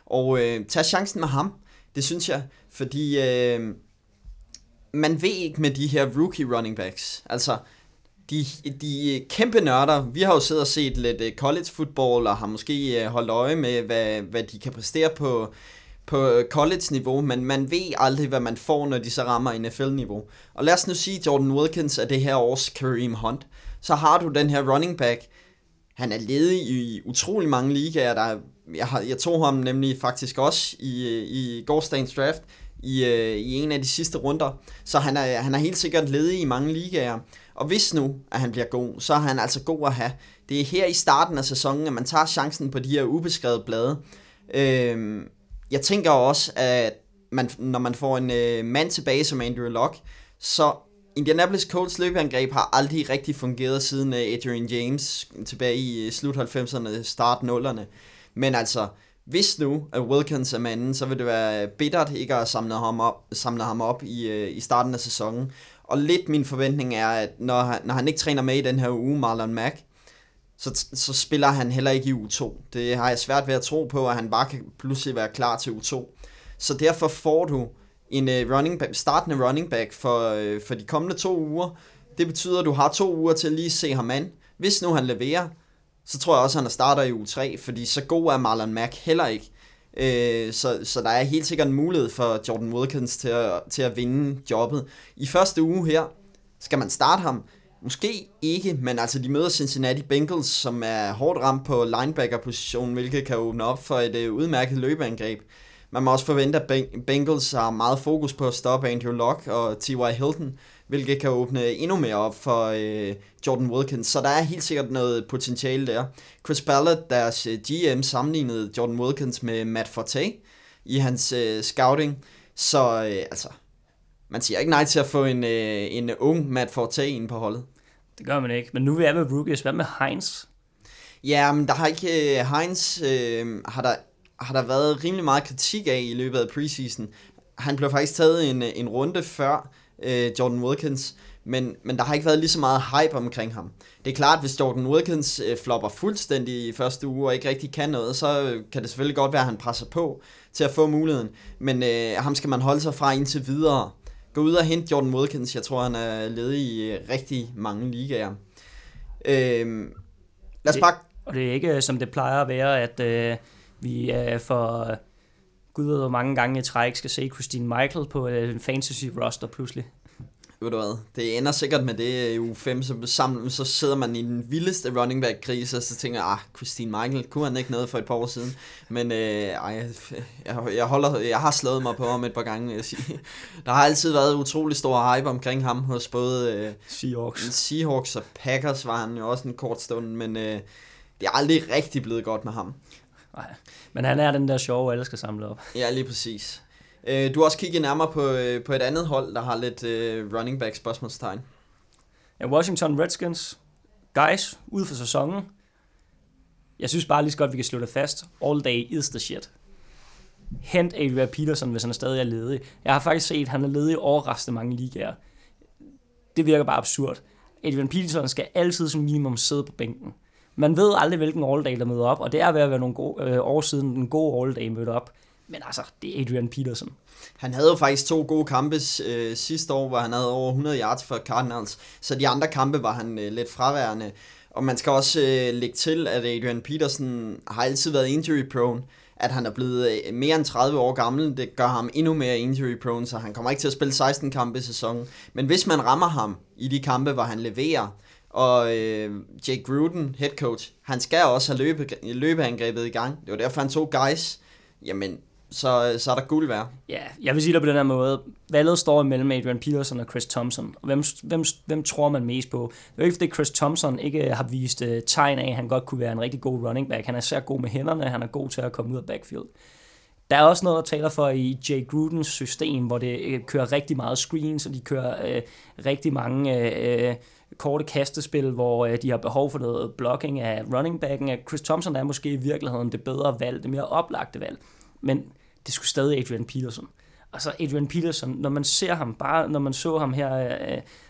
Og øh, tag chancen med ham. Det synes jeg, fordi øh, man ved ikke med de her rookie running backs. Altså, de, de øh, kæmpe nørder, vi har jo siddet og set lidt øh, college football, og har måske øh, holdt øje med, hvad, hvad de kan præstere på, på øh, college-niveau, men man ved aldrig, hvad man får, når de så rammer NFL-niveau. Og lad os nu sige, Jordan Wilkins er det her års Kareem Hunt. Så har du den her running back, han er ledig i utrolig mange ligaer. Der, jeg, har, jeg tog ham nemlig faktisk også i, i gårsdagens draft i, øh, i en af de sidste runder. Så han er, han er helt sikkert ledig i mange ligaer. Og hvis nu, at han bliver god, så er han altså god at have. Det er her i starten af sæsonen, at man tager chancen på de her ubeskrevede blade. Øh, jeg tænker også, at man, når man får en øh, mand tilbage som Andrew Locke, så Indianapolis Colts løbeangreb har aldrig rigtig fungeret siden øh, Adrian James tilbage i øh, slut 90'erne, start 0'erne. Men altså, hvis nu at Wilkins er manden, så vil det være bittert ikke at samle ham op, samle ham op i, øh, i starten af sæsonen. Og lidt min forventning er, at når han, når han ikke træner med i den her uge, Marlon Mack, så, så spiller han heller ikke i U2. Det har jeg svært ved at tro på, at han bare kan pludselig være klar til U2. Så derfor får du en uh, running back, startende running back for, øh, for de kommende to uger. Det betyder, at du har to uger til at lige se ham an. Hvis nu han leverer, så tror jeg også, at han starter i u 3, fordi så god er Marlon Mack heller ikke. Uh, så, så der er helt sikkert en mulighed for Jordan Wilkins til at, til at vinde jobbet. I første uge her skal man starte ham, Måske ikke, men altså de møder Cincinnati Bengals, som er hårdt ramt på linebacker-positionen, hvilket kan åbne op for et udmærket løbeangreb. Man må også forvente, at Bengals har meget fokus på at stoppe Andrew Luck og T.Y. Hilton, hvilket kan åbne endnu mere op for uh, Jordan Wilkins. Så der er helt sikkert noget potentiale der. Chris Ballard, deres øh, GM, sammenlignede Jordan Wilkins med Matt Forte i hans uh, scouting. Så uh, altså, man siger ikke nej til at få en, uh, en ung Matt Forte ind på holdet. Det gør man ikke. Men nu er vi med rookies. Hvad med Heinz? Ja, men der har ikke... Uh, Heinz uh, har, der, har der været rimelig meget kritik af i løbet af preseason. Han blev faktisk taget en, en runde før uh, Jordan Wilkins, men, men der har ikke været lige så meget hype omkring ham. Det er klart, hvis Jordan Wilkins uh, flopper fuldstændig i første uge og ikke rigtig kan noget, så kan det selvfølgelig godt være, at han presser på til at få muligheden. Men uh, ham skal man holde sig fra indtil videre. Gå ud og hente Jordan Wilkins. Jeg tror, han er ledig i øh, rigtig mange ligaer. Øhm, lad os bare... Og det er ikke, som det plejer at være, at øh, vi øh, for gud ved hvor mange gange i træk skal se Christine Michael på øh, en fantasy roster pludselig ved du hvad, det ender sikkert med det i uge 5, så, sammen, så sidder man i den vildeste running back krise, og så tænker jeg, ah, Christine Michael, kunne han ikke noget for et par år siden? Men øh, ej, jeg, jeg, holder, jeg har slået mig på ham et par gange, jeg sige. Der har altid været utrolig stor hype omkring ham hos både øh, Seahawks. Seahawks og Packers var han jo også en kort stund, men øh, det er aldrig rigtig blevet godt med ham. Nej, men han er den der sjove, alle skal samle op. Ja, lige præcis. Øh, du har også kigget nærmere på, øh, på et andet hold, der har lidt uh, running back spørgsmålstegn. Ja, Washington Redskins. Guys, ud for sæsonen. Jeg synes bare lige så godt, vi kan slå det fast. All day is the shit. Hent Adrian Peterson, hvis han stadig er ledig. Jeg har faktisk set, at han er ledig i overraskende mange ligaer. Det virker bare absurd. Adrian Peterson skal altid som minimum sidde på bænken. Man ved aldrig, hvilken all-day, der møder op, og det er ved at være nogle gode, øh, år siden, en god all-day mødte op. Men altså, det er Adrian Peterson. Han havde jo faktisk to gode kampe øh, sidste år, hvor han havde over 100 yards for Cardinals. Så de andre kampe var han øh, lidt fraværende. Og man skal også øh, lægge til, at Adrian Peterson har altid været injury prone. At han er blevet øh, mere end 30 år gammel, det gør ham endnu mere injury prone, så han kommer ikke til at spille 16 kampe i sæsonen. Men hvis man rammer ham i de kampe, hvor han leverer, og øh, Jake Gruden, head coach, han skal også have løbe, løbeangrebet i gang. Det var derfor, han tog guys. Jamen, så, øh, så er der guld værd. Ja, jeg vil sige det på den her måde. Valget står imellem Adrian Peterson og Chris Thompson. Hvem, hvem, hvem tror man mest på? Det er ikke, fordi Chris Thompson ikke øh, har vist uh, tegn af, at han godt kunne være en rigtig god running back. Han er særlig god med hænderne, han er god til at komme ud af backfield. Der er også noget, der taler for i Jay Grudens system, hvor det øh, kører rigtig meget screens, og de kører øh, rigtig mange øh, korte kastespil, hvor øh, de har behov for noget blocking af running backen. Chris Thompson er måske i virkeligheden det bedre valg, det mere oplagte valg. Men det skulle stadig Adrian Peterson. Altså Adrian Peterson, når man ser ham, bare når man så ham her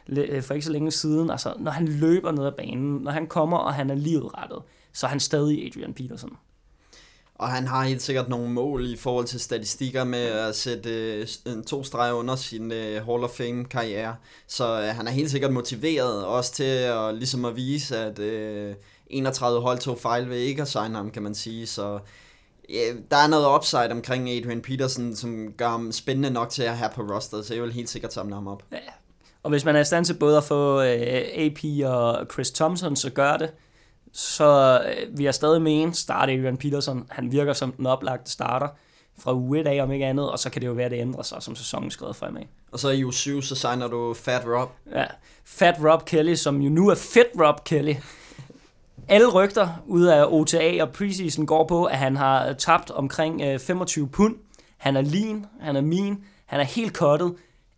øh, øh for ikke så længe siden, altså når han løber ned ad banen, når han kommer, og han er livrettet, så er han stadig Adrian Peterson. Og han har helt sikkert nogle mål i forhold til statistikker med at sætte øh, en to streger under sin øh, Hall of Fame karriere. Så øh, han er helt sikkert motiveret også til at, ligesom at vise, at øh, 31 hold tog fejl ved ikke at signe ham, kan man sige. Så ja, der er noget upside omkring Adrian Peterson, som gør ham spændende nok til at have på roster, så jeg vil helt sikkert samle ham op. Ja. Og hvis man er i stand til både at få øh, AP og Chris Thompson, så gør det. Så øh, vi har stadig med en start Adrian Peterson. Han virker som den oplagte starter fra uge 1 af, om ikke andet, og så kan det jo være, at det ændrer sig, som sæsonen skrider fremad. Og så i uge 7, så signer du Fat Rob. Ja, Fat Rob Kelly, som jo nu er Fit Rob Kelly. Alle rygter ud af OTA og preseason går på, at han har tabt omkring 25 øh, pund. Han er lean, han er mean, han er helt kottet.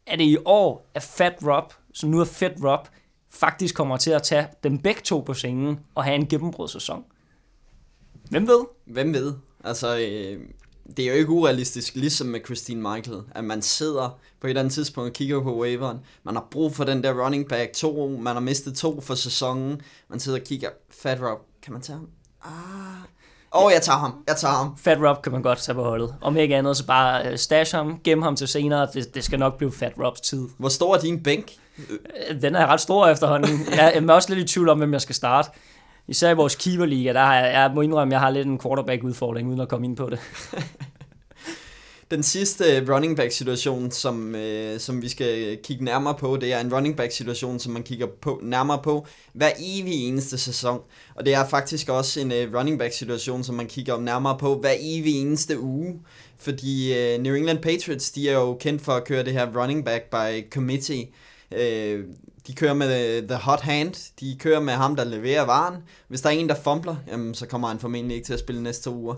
Er det i år, at Fat Rob, som nu er Fit Rob, faktisk kommer til at tage dem begge to på scenen og have en gennembrudsæson? Hvem ved? Hvem ved? Altså, øh, det er jo ikke urealistisk, ligesom med Christine Michael, at man sidder på et eller andet tidspunkt og kigger på waveren. Man har brug for den der running back to, man har mistet to for sæsonen. Man sidder og kigger, Fat Rob, kan man tage ham? Ah, Åh, oh, jeg tager ham. Jeg tager ham. Fat Rob kan man godt tage på holdet. Om ikke andet, så bare uh, stash ham, gem ham til senere. Det, det skal nok blive Fat Robs tid. Hvor stor er din bænk? Den er ret stor efterhånden. Jeg er også lidt i tvivl om, hvem jeg skal starte. Især i vores keeperliga, der har jeg, jeg må indrømme, at jeg har lidt en quarterback-udfordring, uden at komme ind på det. Den sidste øh, running back situation, som, øh, som vi skal kigge nærmere på, det er en running back situation, som man kigger på, nærmere på hver evig eneste sæson. Og det er faktisk også en øh, running back situation, som man kigger nærmere på hver evig eneste uge. Fordi øh, New England Patriots, de er jo kendt for at køre det her running back by committee. Øh, de kører med øh, the hot hand, de kører med ham, der leverer varen. Hvis der er en, der fumbler, jamen, så kommer han formentlig ikke til at spille næste to uger.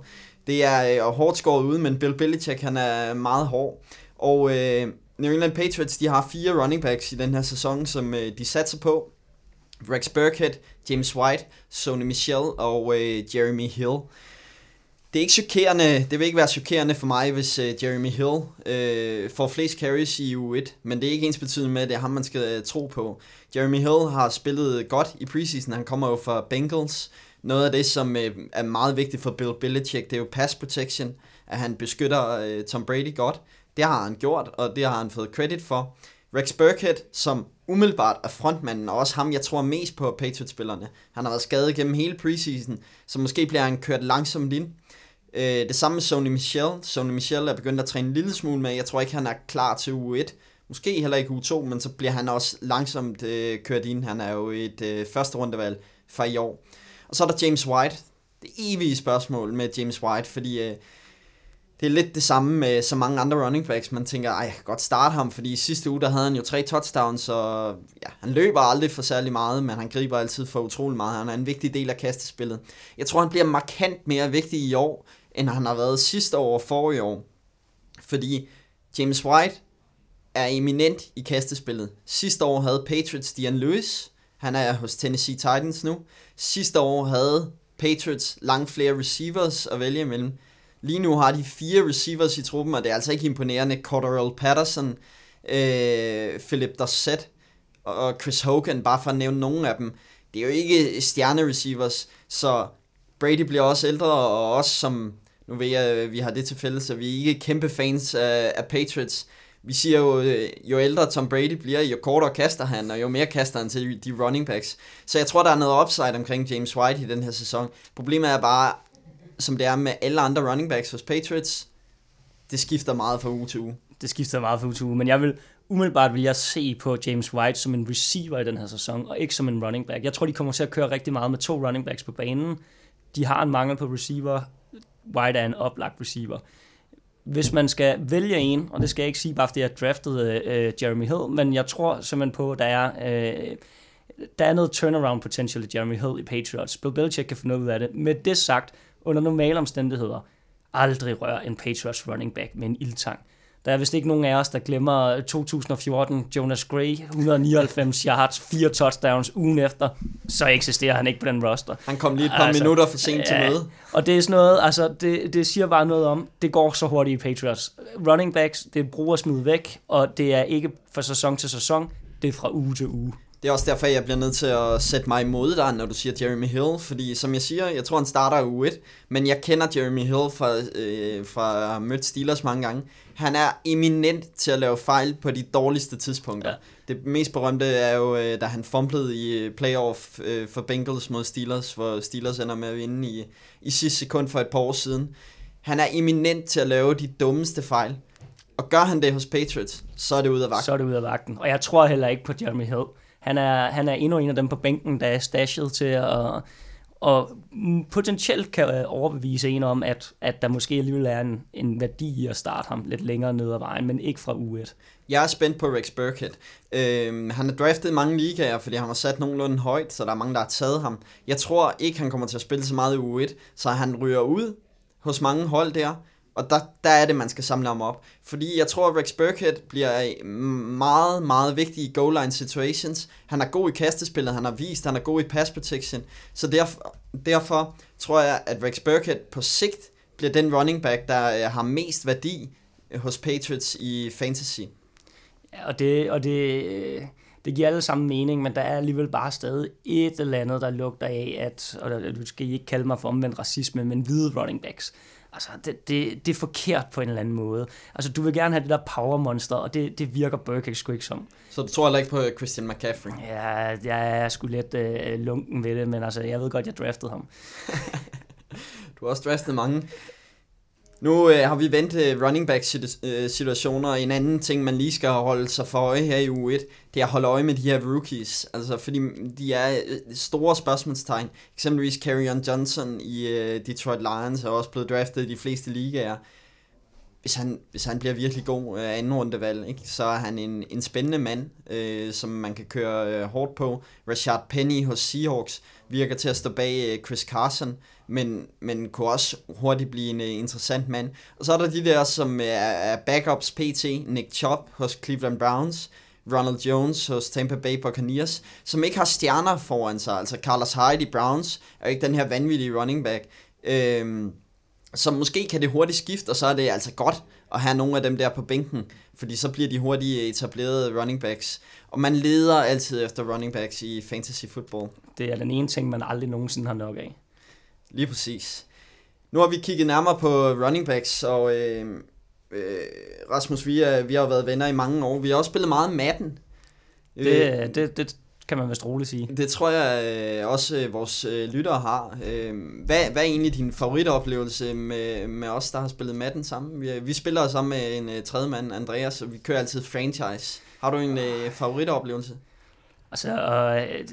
Det er øh, hårdt skåret ud, men Bill Belichick han er meget hård. Og øh, New England Patriots de har fire running backs i den her sæson, som øh, de satser på. Rex Burkhead, James White, Sony Michel og øh, Jeremy Hill. Det er ikke chokerende, det vil ikke være chokerende for mig, hvis uh, Jeremy Hill uh, får flest carries i U1, men det er ikke ens betydende med, at det er ham, man skal uh, tro på. Jeremy Hill har spillet godt i preseason, han kommer jo fra Bengals, noget af det, som øh, er meget vigtigt for Bill Belichick, det er jo pass protection, at han beskytter øh, Tom Brady godt. Det har han gjort, og det har han fået credit for. Rex Burkhead, som umiddelbart er frontmanden, og også ham, jeg tror mest på Patriots-spillerne. Han har været skadet gennem hele preseason, så måske bliver han kørt langsomt ind. Øh, det samme med Sony Michel. Sony Michel er begyndt at træne en lille smule med. Jeg tror ikke, han er klar til uge 1. Måske heller ikke uge 2, men så bliver han også langsomt øh, kørt ind. Han er jo et øh, første rundevalg fra i år. Og så er der James White. Det evige spørgsmål med James White, fordi øh, det er lidt det samme med så mange andre running backs. Man tænker, ej, jeg kan godt starte ham, fordi i sidste uge, der havde han jo tre touchdowns, og ja, han løber aldrig for særlig meget, men han griber altid for utrolig meget. Han er en vigtig del af kastespillet. Jeg tror, han bliver markant mere vigtig i år, end han har været sidste år og forrige år. Fordi James White er eminent i kastespillet. Sidste år havde Patriots Dion Lewis, han er hos Tennessee Titans nu. Sidste år havde Patriots langt flere receivers at vælge imellem. Lige nu har de fire receivers i truppen, og det er altså ikke imponerende. Cordell Patterson, øh, Philip Dossett og Chris Hogan, bare for at nævne nogle af dem. Det er jo ikke stjerne-receivers, så Brady bliver også ældre, og også som, nu ved jeg, at vi har det til fælles, at vi er ikke kæmpe fans af, af Patriots, vi siger jo, øh, jo ældre Tom Brady bliver, jo kortere kaster han, og jo mere kaster han til de running backs. Så jeg tror, der er noget upside omkring James White i den her sæson. Problemet er bare, som det er med alle andre running backs hos Patriots, det skifter meget fra uge til uge. Det skifter meget fra uge til uge, men jeg vil umiddelbart vil jeg se på James White som en receiver i den her sæson, og ikke som en running back. Jeg tror, de kommer til at køre rigtig meget med to running backs på banen. De har en mangel på receiver. White er en oplagt receiver hvis man skal vælge en, og det skal jeg ikke sige bare fordi jeg draftede øh, Jeremy Hill, men jeg tror simpelthen på, at der er, øh, der er noget turnaround potential i Jeremy Hill i Patriots. Bill Belichick kan få noget ud af det. Med det sagt, under normale omstændigheder, aldrig rør en Patriots running back med en ildtang. Der er vist ikke nogen af os, der glemmer 2014 Jonas Gray, 199 yards, fire touchdowns ugen efter, så eksisterer han ikke på den roster. Han kom lige et par altså, minutter for sent til møde. Og det er sådan noget, altså det, det siger bare noget om, det går så hurtigt i Patriots. Running backs, det bruger smid væk, og det er ikke fra sæson til sæson, det er fra uge til uge. Det er også derfor, jeg bliver nødt til at sætte mig imod dig, når du siger Jeremy Hill, fordi som jeg siger, jeg tror, han starter u 1, men jeg kender Jeremy Hill fra, øh, fra mødt Steelers mange gange. Han er eminent til at lave fejl på de dårligste tidspunkter. Ja. Det mest berømte er jo, øh, da han fumblede i playoff øh, for Bengals mod Steelers, hvor Steelers ender med at vinde i, i sidste sekund for et par år siden. Han er eminent til at lave de dummeste fejl. Og gør han det hos Patriots, så er det ud af vagten. Så er det ud af vagten. Og jeg tror heller ikke på Jeremy Hill. Han er, han er endnu en af dem på bænken, der er stashet til at og potentielt kan øh, overbevise en om, at, at der måske alligevel er en, en værdi i at starte ham lidt længere ned ad vejen, men ikke fra U1. Jeg er spændt på Rex Burkhead. Øhm, han er draftet i mange ligaer, fordi han har sat nogenlunde højt, så der er mange, der har taget ham. Jeg tror ikke, han kommer til at spille så meget i U1, så han ryger ud hos mange hold der, og der, der er det, man skal samle ham op. Fordi jeg tror, at Rex Burkhead bliver meget, meget vigtig i goal line situations. Han er god i kastespillet, han har vist, han er god i pass protection. Så derfor, derfor tror jeg, at Rex Burkhead på sigt bliver den running back, der øh, har mest værdi hos Patriots i fantasy. Ja, og det, og det, øh, det giver alle sammen mening, men der er alligevel bare stadig et eller andet, der lugter af, at, og du skal ikke kalde mig for omvendt racisme, men hvide running backs. Altså, det, det, det er forkert på en eller anden måde. Altså, du vil gerne have det der power monster, og det, det virker Burke sgu ikke som. Så du tror heller ikke på Christian McCaffrey? Ja, jeg er sgu lidt øh, lunken ved det, men altså, jeg ved godt, jeg draftede ham. du har også draftet mange. Nu øh, har vi vendt øh, running back øh, situationer, og en anden ting, man lige skal holde sig for øje her i U1, det er at holde øje med de her rookies, altså fordi de er øh, store spørgsmålstegn. Eksempelvis Carrion Johnson i øh, Detroit Lions er også blevet draftet i de fleste ligaer. Hvis han, hvis han bliver virkelig god øh, anden rundevalg, ikke, så er han en, en spændende mand, øh, som man kan køre øh, hårdt på. Rashard Penny hos Seahawks virker til at stå bag øh, Chris Carson, men, men kunne også hurtigt blive en øh, interessant mand. Og så er der de der, som øh, er, backups PT, Nick Chubb hos Cleveland Browns, Ronald Jones hos Tampa Bay Buccaneers, som ikke har stjerner foran sig. Altså Carlos Hyde i Browns er ikke den her vanvittige running back. Øhm, som måske kan det hurtigt skifte, og så er det altså godt at have nogle af dem der på bænken, fordi så bliver de hurtigt etablerede running backs. Og man leder altid efter running backs i fantasy football. Det er den ene ting, man aldrig nogensinde har nok af. Lige præcis. Nu har vi kigget nærmere på running backs, og øh, øh, Rasmus, vi, er, vi har været venner i mange år. Vi har også spillet meget Madden. Det, øh, det, det kan man vist roligt sige. Det tror jeg øh, også øh, vores øh, lyttere har. Øh, hvad, hvad er egentlig din favoritoplevelse med, med os, der har spillet Madden sammen? Vi, vi spiller sammen med en øh, tredje mand, Andreas, og vi kører altid franchise. Har du en øh, favoritoplevelse? Altså, øh,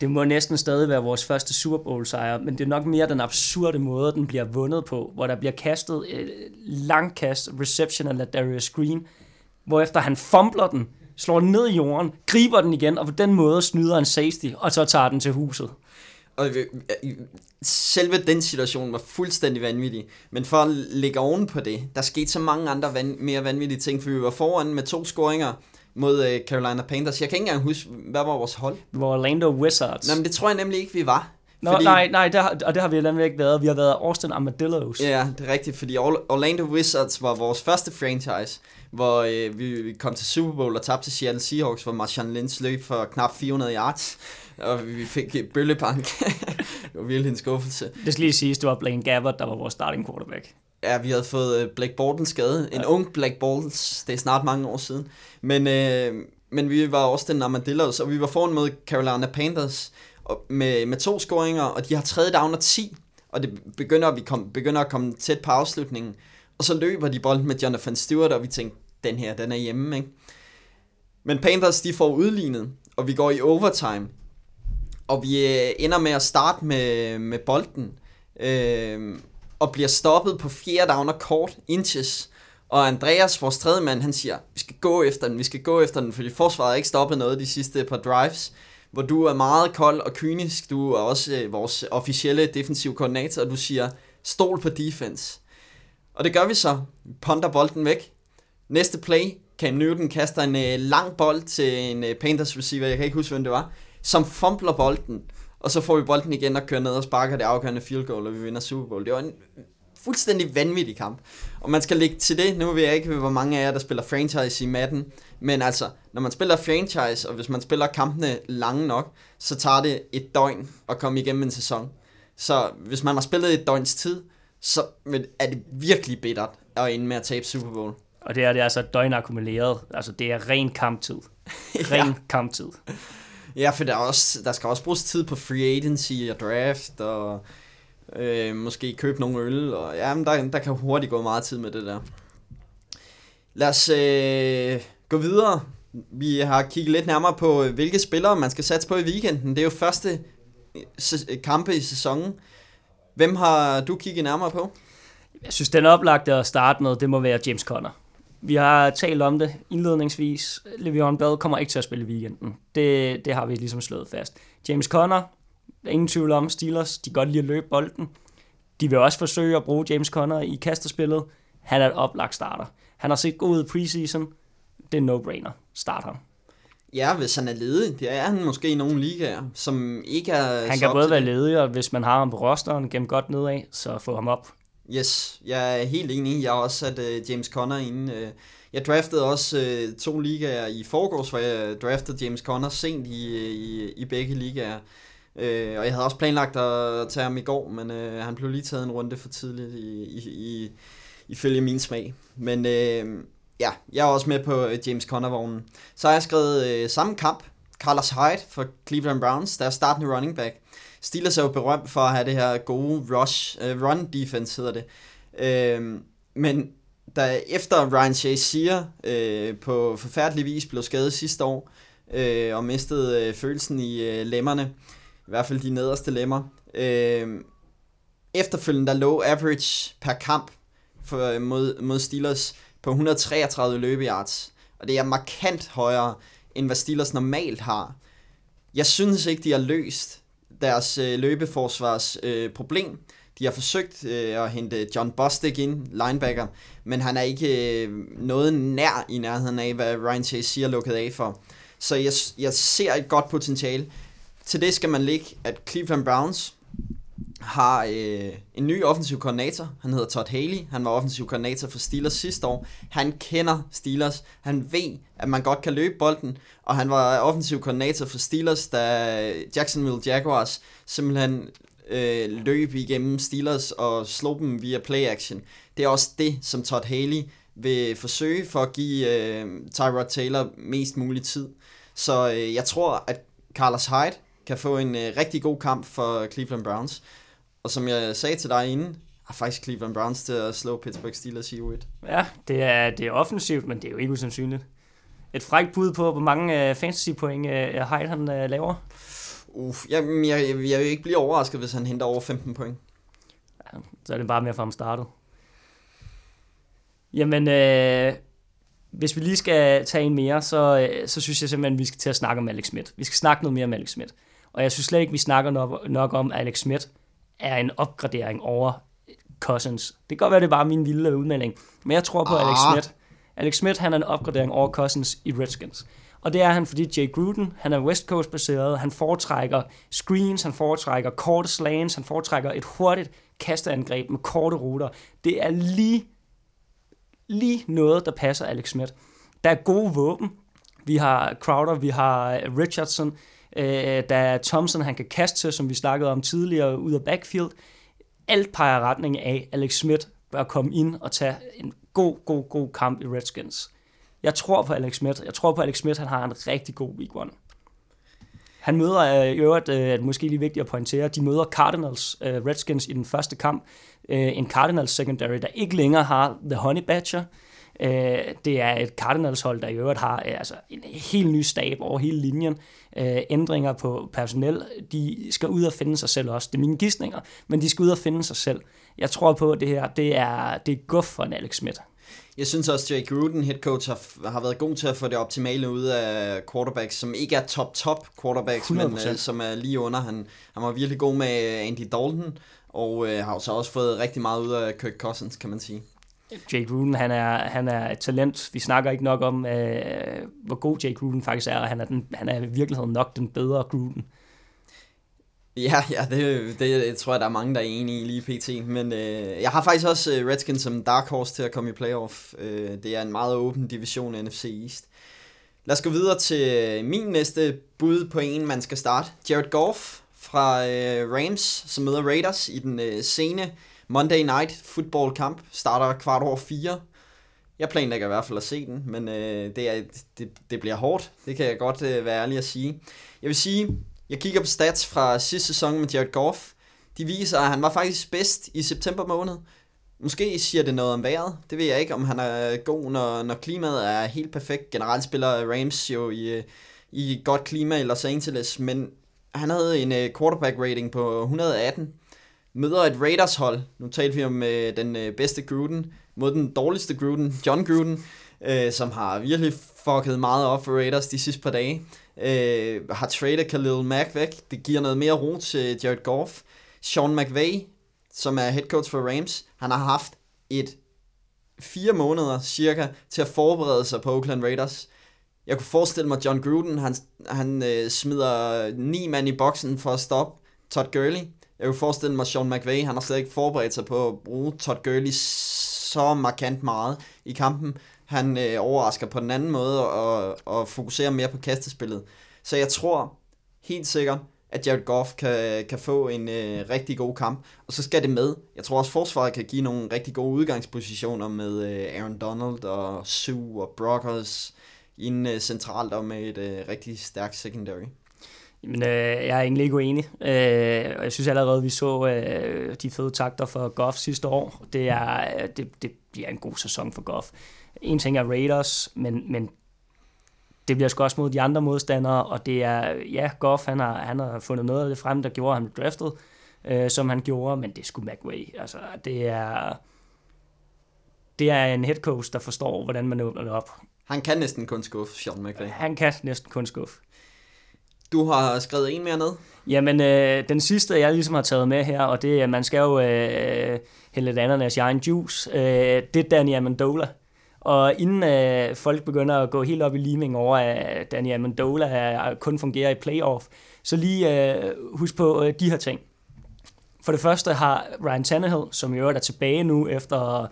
det må næsten stadig være vores første Super Bowl sejr, men det er nok mere den absurde måde, den bliver vundet på, hvor der bliver kastet et langkast reception af Darius Green, efter han fumbler den, slår den ned i jorden, griber den igen, og på den måde snyder en safety, og så tager den til huset. Og selve den situation var fuldstændig vanvittig. Men for at lægge oven på det, der skete så mange andre van, mere vanvittige ting, for vi var foran med to scoringer, mod uh, Carolina Panthers. Jeg kan ikke engang huske, hvad var vores hold? Vi var Orlando Wizards. Nej, men det tror jeg nemlig ikke, vi var. Nå, fordi... nej, nej, det har, og det har vi nemlig ikke været. Vi har været Austin Armadillos. Ja, det er rigtigt, fordi Orlando Wizards var vores første franchise, hvor øh, vi kom til Super Bowl og tabte til Seattle Seahawks, hvor Marshawn Lynch løb for knap 400 yards, og vi fik bøllebank. det var virkelig en skuffelse. Det skal lige siges, det var Blaine Gabbert, der var vores starting quarterback. Ja, vi havde fået øh, Black Bortles skade. En ja. ung Black Bortles. Det er snart mange år siden. Men, øh, men vi var også den Armadillos, og vi var foran mod Carolina Panthers og med, med to scoringer, og de har tredje down og 10, og det begynder, at vi kom, begynder at komme tæt på afslutningen. Og så løber de bolden med Jonathan Stewart, og vi tænkte, den her, den er hjemme, ikke? Men Panthers, de får udlignet, og vi går i overtime. Og vi øh, ender med at starte med, med bolden. Øh, og bliver stoppet på fjerde down og kort inches. Og Andreas, vores tredje mand, han siger, vi skal gå efter den, vi skal gå efter den, fordi forsvaret har ikke stoppet noget de sidste par drives. Hvor du er meget kold og kynisk, du er også øh, vores officielle defensive koordinator, og du siger, stol på defense. Og det gør vi så. Vi ponder bolden væk. Næste play, Cam Newton kaster en øh, lang bold til en øh, Panthers receiver, jeg kan ikke huske, hvem det var, som fumbler bolden og så får vi bolden igen og kører ned og sparker det afgørende field goal, og vi vinder Super Bowl. Det var en øh, fuldstændig vanvittig kamp. Og man skal lægge til det, nu ved jeg ikke, hvor mange af jer, der spiller franchise i Madden, men altså, når man spiller franchise, og hvis man spiller kampene lange nok, så tager det et døgn at komme igennem en sæson. Så hvis man har spillet et døgns tid, så er det virkelig bittert at ende med at tabe Super Bowl. Og det er det er altså et døgn akkumuleret. Altså det er ren kamptid. Ren ja. kamptid. Ja, for der, er også, der skal også bruges tid på free agency og draft, og øh, måske købe nogle øl, og ja, men der, der kan hurtigt gå meget tid med det der. Lad os øh, gå videre. Vi har kigget lidt nærmere på, hvilke spillere man skal satse på i weekenden. Det er jo første kampe i sæsonen. Hvem har du kigget nærmere på? Jeg synes, den oplagte at starte med, det må være James Conner. Vi har talt om det indledningsvis. Le'Veon Bell kommer ikke til at spille i weekenden. Det, det har vi ligesom slået fast. James Conner, ingen tvivl om, Steelers, de kan godt lide at løbe bolden. De vil også forsøge at bruge James Conner i kasterspillet. Han er et oplagt starter. Han har set god ud i preseason. Det er no-brainer. Start ham. Ja, hvis han er ledig. Det er han måske i nogle ligaer, som ikke er... Han kan både være ledig, og hvis man har ham på rosteren, gennem godt nedad, så få ham op. Yes, jeg er helt enig. Jeg har også sat uh, James Conner ind. Uh, øh. jeg draftede også uh, to ligaer i forgårs, hvor jeg draftede James Conner sent i, i, i begge ligaer. Uh, og jeg havde også planlagt at tage ham i går, men uh, han blev lige taget en runde for tidligt i, i, i, ifølge min smag. Men uh, ja, jeg er også med på James Conner-vognen. Så har jeg skrevet uh, samme kamp, Carlos Hyde for Cleveland Browns, der er startende running back. Steelers er jo berømt for at have det her gode rush, uh, run defense hedder det. Uh, men da efter Ryan Shazier siger uh, på forfærdelig vis blev skadet sidste år, uh, og mistede uh, følelsen i uh, lemmerne, i hvert fald de nederste lemmer, uh, efterfølgende der lå average per kamp for, mod, mod Steelers på 133 løbeyards, og det er markant højere, end hvad Steelers normalt har. Jeg synes ikke, de har løst deres øh, løbeforsvars øh, problem. De har forsøgt øh, at hente John Bostic ind, linebacker, men han er ikke øh, noget nær i nærheden af, hvad Ryan Chase siger lukket af for. Så jeg, jeg ser et godt potentiale. Til det skal man lægge, at Cleveland Browns har øh, en ny offensiv koordinator. Han hedder Todd Haley. Han var offensiv koordinator for Steelers sidste år. Han kender Steelers. Han ved, at man godt kan løbe bolden. Og han var offensiv koordinator for Steelers, da Jacksonville Jaguars simpelthen øh, løb igennem Steelers og slog dem via play action. Det er også det, som Todd Haley vil forsøge for at give øh, Tyrod Taylor mest mulig tid. Så øh, jeg tror, at Carlos Hyde kan få en øh, rigtig god kamp for Cleveland Browns. Og som jeg sagde til dig inden, har faktisk Cleveland Browns til at slå Pittsburgh Steelers i U1. Ja, det er, det er offensivt, men det er jo ikke usandsynligt. Et frækt bud på, hvor mange uh, fantasy-point uh, Hyde han uh, laver? Uff, jeg, jeg, jeg, jeg vil ikke blive overrasket, hvis han henter over 15 point. Ja, så er det bare mere for ham startet. Jamen, øh, hvis vi lige skal tage en mere, så, øh, så synes jeg simpelthen, at vi skal til at snakke om Alex Smith. Vi skal snakke noget mere om Alex Smith. Og jeg synes slet ikke, vi snakker nok, nok om, at Alex Smith er en opgradering over Cousins. Det kan godt være, det er bare min vilde udmelding. Men jeg tror på ah. Alex Smith. Alex Smith, han er en opgradering over Cousins i Redskins. Og det er han, fordi Jay Gruden, han er West Coast baseret, han foretrækker screens, han foretrækker korte slants, han foretrækker et hurtigt kasteangreb med korte ruter. Det er lige, lige noget, der passer Alex Smith. Der er gode våben. Vi har Crowder, vi har Richardson, øh, der er Thompson, han kan kaste til, som vi snakkede om tidligere, ud af backfield. Alt peger retning af, Alex Smith bør komme ind og tage en god, god, god kamp i Redskins. Jeg tror på Alex Smith. Jeg tror på Alex Smith, han har en rigtig god week one. Han møder øh, i øvrigt, øh, måske lige vigtigt at pointere, de møder Cardinals, øh, Redskins i den første kamp. Øh, en Cardinals secondary, der ikke længere har The Honey Badger. Det er et Cardinals hold, der i øvrigt har altså, en helt ny stab over hele linjen. Øh, ændringer på personel. De skal ud og finde sig selv også. Det er mine gissninger, men de skal ud og finde sig selv. Jeg tror på, at det her det er, det er guf for en Alex Smith. Jeg synes også, at Jake Gruden, head coach, har, har været god til at få det optimale ud af quarterbacks, som ikke er top-top quarterbacks, 100%. men uh, som er lige under. Han, han var virkelig god med Andy Dalton, og uh, har så også fået rigtig meget ud af Kirk Cousins, kan man sige. Jake Gruden, han er, han er et talent. Vi snakker ikke nok om, øh, hvor god Jake Gruden faktisk er, og han er, den, han er i virkeligheden nok den bedre Gruden. Ja, ja det, det, tror jeg, der er mange, der er enige i lige pt. Men øh, jeg har faktisk også øh, Redskins som dark horse til at komme i playoff. Øh, det er en meget åben division af NFC East. Lad os gå videre til min næste bud på en, man skal starte. Jared Goff fra øh, Rams, som møder Raiders i den øh, sene Monday Night Football kamp. Starter kvart over fire. Jeg planlægger i hvert fald at se den, men øh, det, er, det, det bliver hårdt. Det kan jeg godt øh, være ærlig at sige. Jeg vil sige, jeg kigger på stats fra sidste sæson med Jared Goff. De viser, at han var faktisk bedst i september måned. Måske siger det noget om vejret. Det ved jeg ikke, om han er god, når, når klimaet er helt perfekt. Generelt spiller Rams jo i, øh, i godt klima i Los Angeles, men han havde en øh, quarterback rating på 118. Møder et Raiders hold. Nu talte vi om øh, den øh, bedste Gruden mod den dårligste Gruden, John Gruden, øh, som har virkelig fucket meget op for Raiders de sidste par dage. Øh, har traded Khalil Mack væk. Det giver noget mere ro til Jared Goff. Sean McVay, som er head coach for Rams, han har haft et fire måneder cirka til at forberede sig på Oakland Raiders. Jeg kunne forestille mig, at John Gruden, han, han øh, smider ni mand i boksen for at stoppe Todd Gurley. Jeg kunne forestille mig, at Sean McVay, han har slet ikke forberedt sig på at bruge Todd Gurley så markant meget i kampen. Han øh, overrasker på den anden måde og, og fokuserer mere på kastespillet. Så jeg tror helt sikkert, at Jared Goff kan, kan få en øh, rigtig god kamp. Og så skal det med. Jeg tror også, forsvaret kan give nogle rigtig gode udgangspositioner med øh, Aaron Donald og Sue og Brockers en øh, centralt og med et øh, rigtig stærkt secondary. Jamen, øh, jeg er egentlig ikke uenig. Øh, og jeg synes allerede, vi så øh, de fede takter for Goff sidste år. Det, er, det, det bliver en god sæson for Goff. En ting er Raiders, men, men det bliver sgu også mod de andre modstandere, og det er, ja, Goff, han har, han har fundet noget af det frem, der gjorde, ham draftet, øh, som han gjorde, men det skulle McWay. Altså, det er, det er en head coach, der forstår, hvordan man åbner det op. Han kan næsten kun skuffe, Sean McVay. Han kan næsten kun skuffe. Du har skrevet en mere ned? Jamen, øh, den sidste, jeg ligesom har taget med her, og det er, man skal jo øh, hælde et ananas i egen juice, øh, det er Danny Amendola. Og inden øh, folk begynder at gå helt op i liming over, at Danny Amendola kun fungerer i playoff, så lige øh, husk på øh, de her ting. For det første har Ryan Tannehill, som jo er tilbage nu efter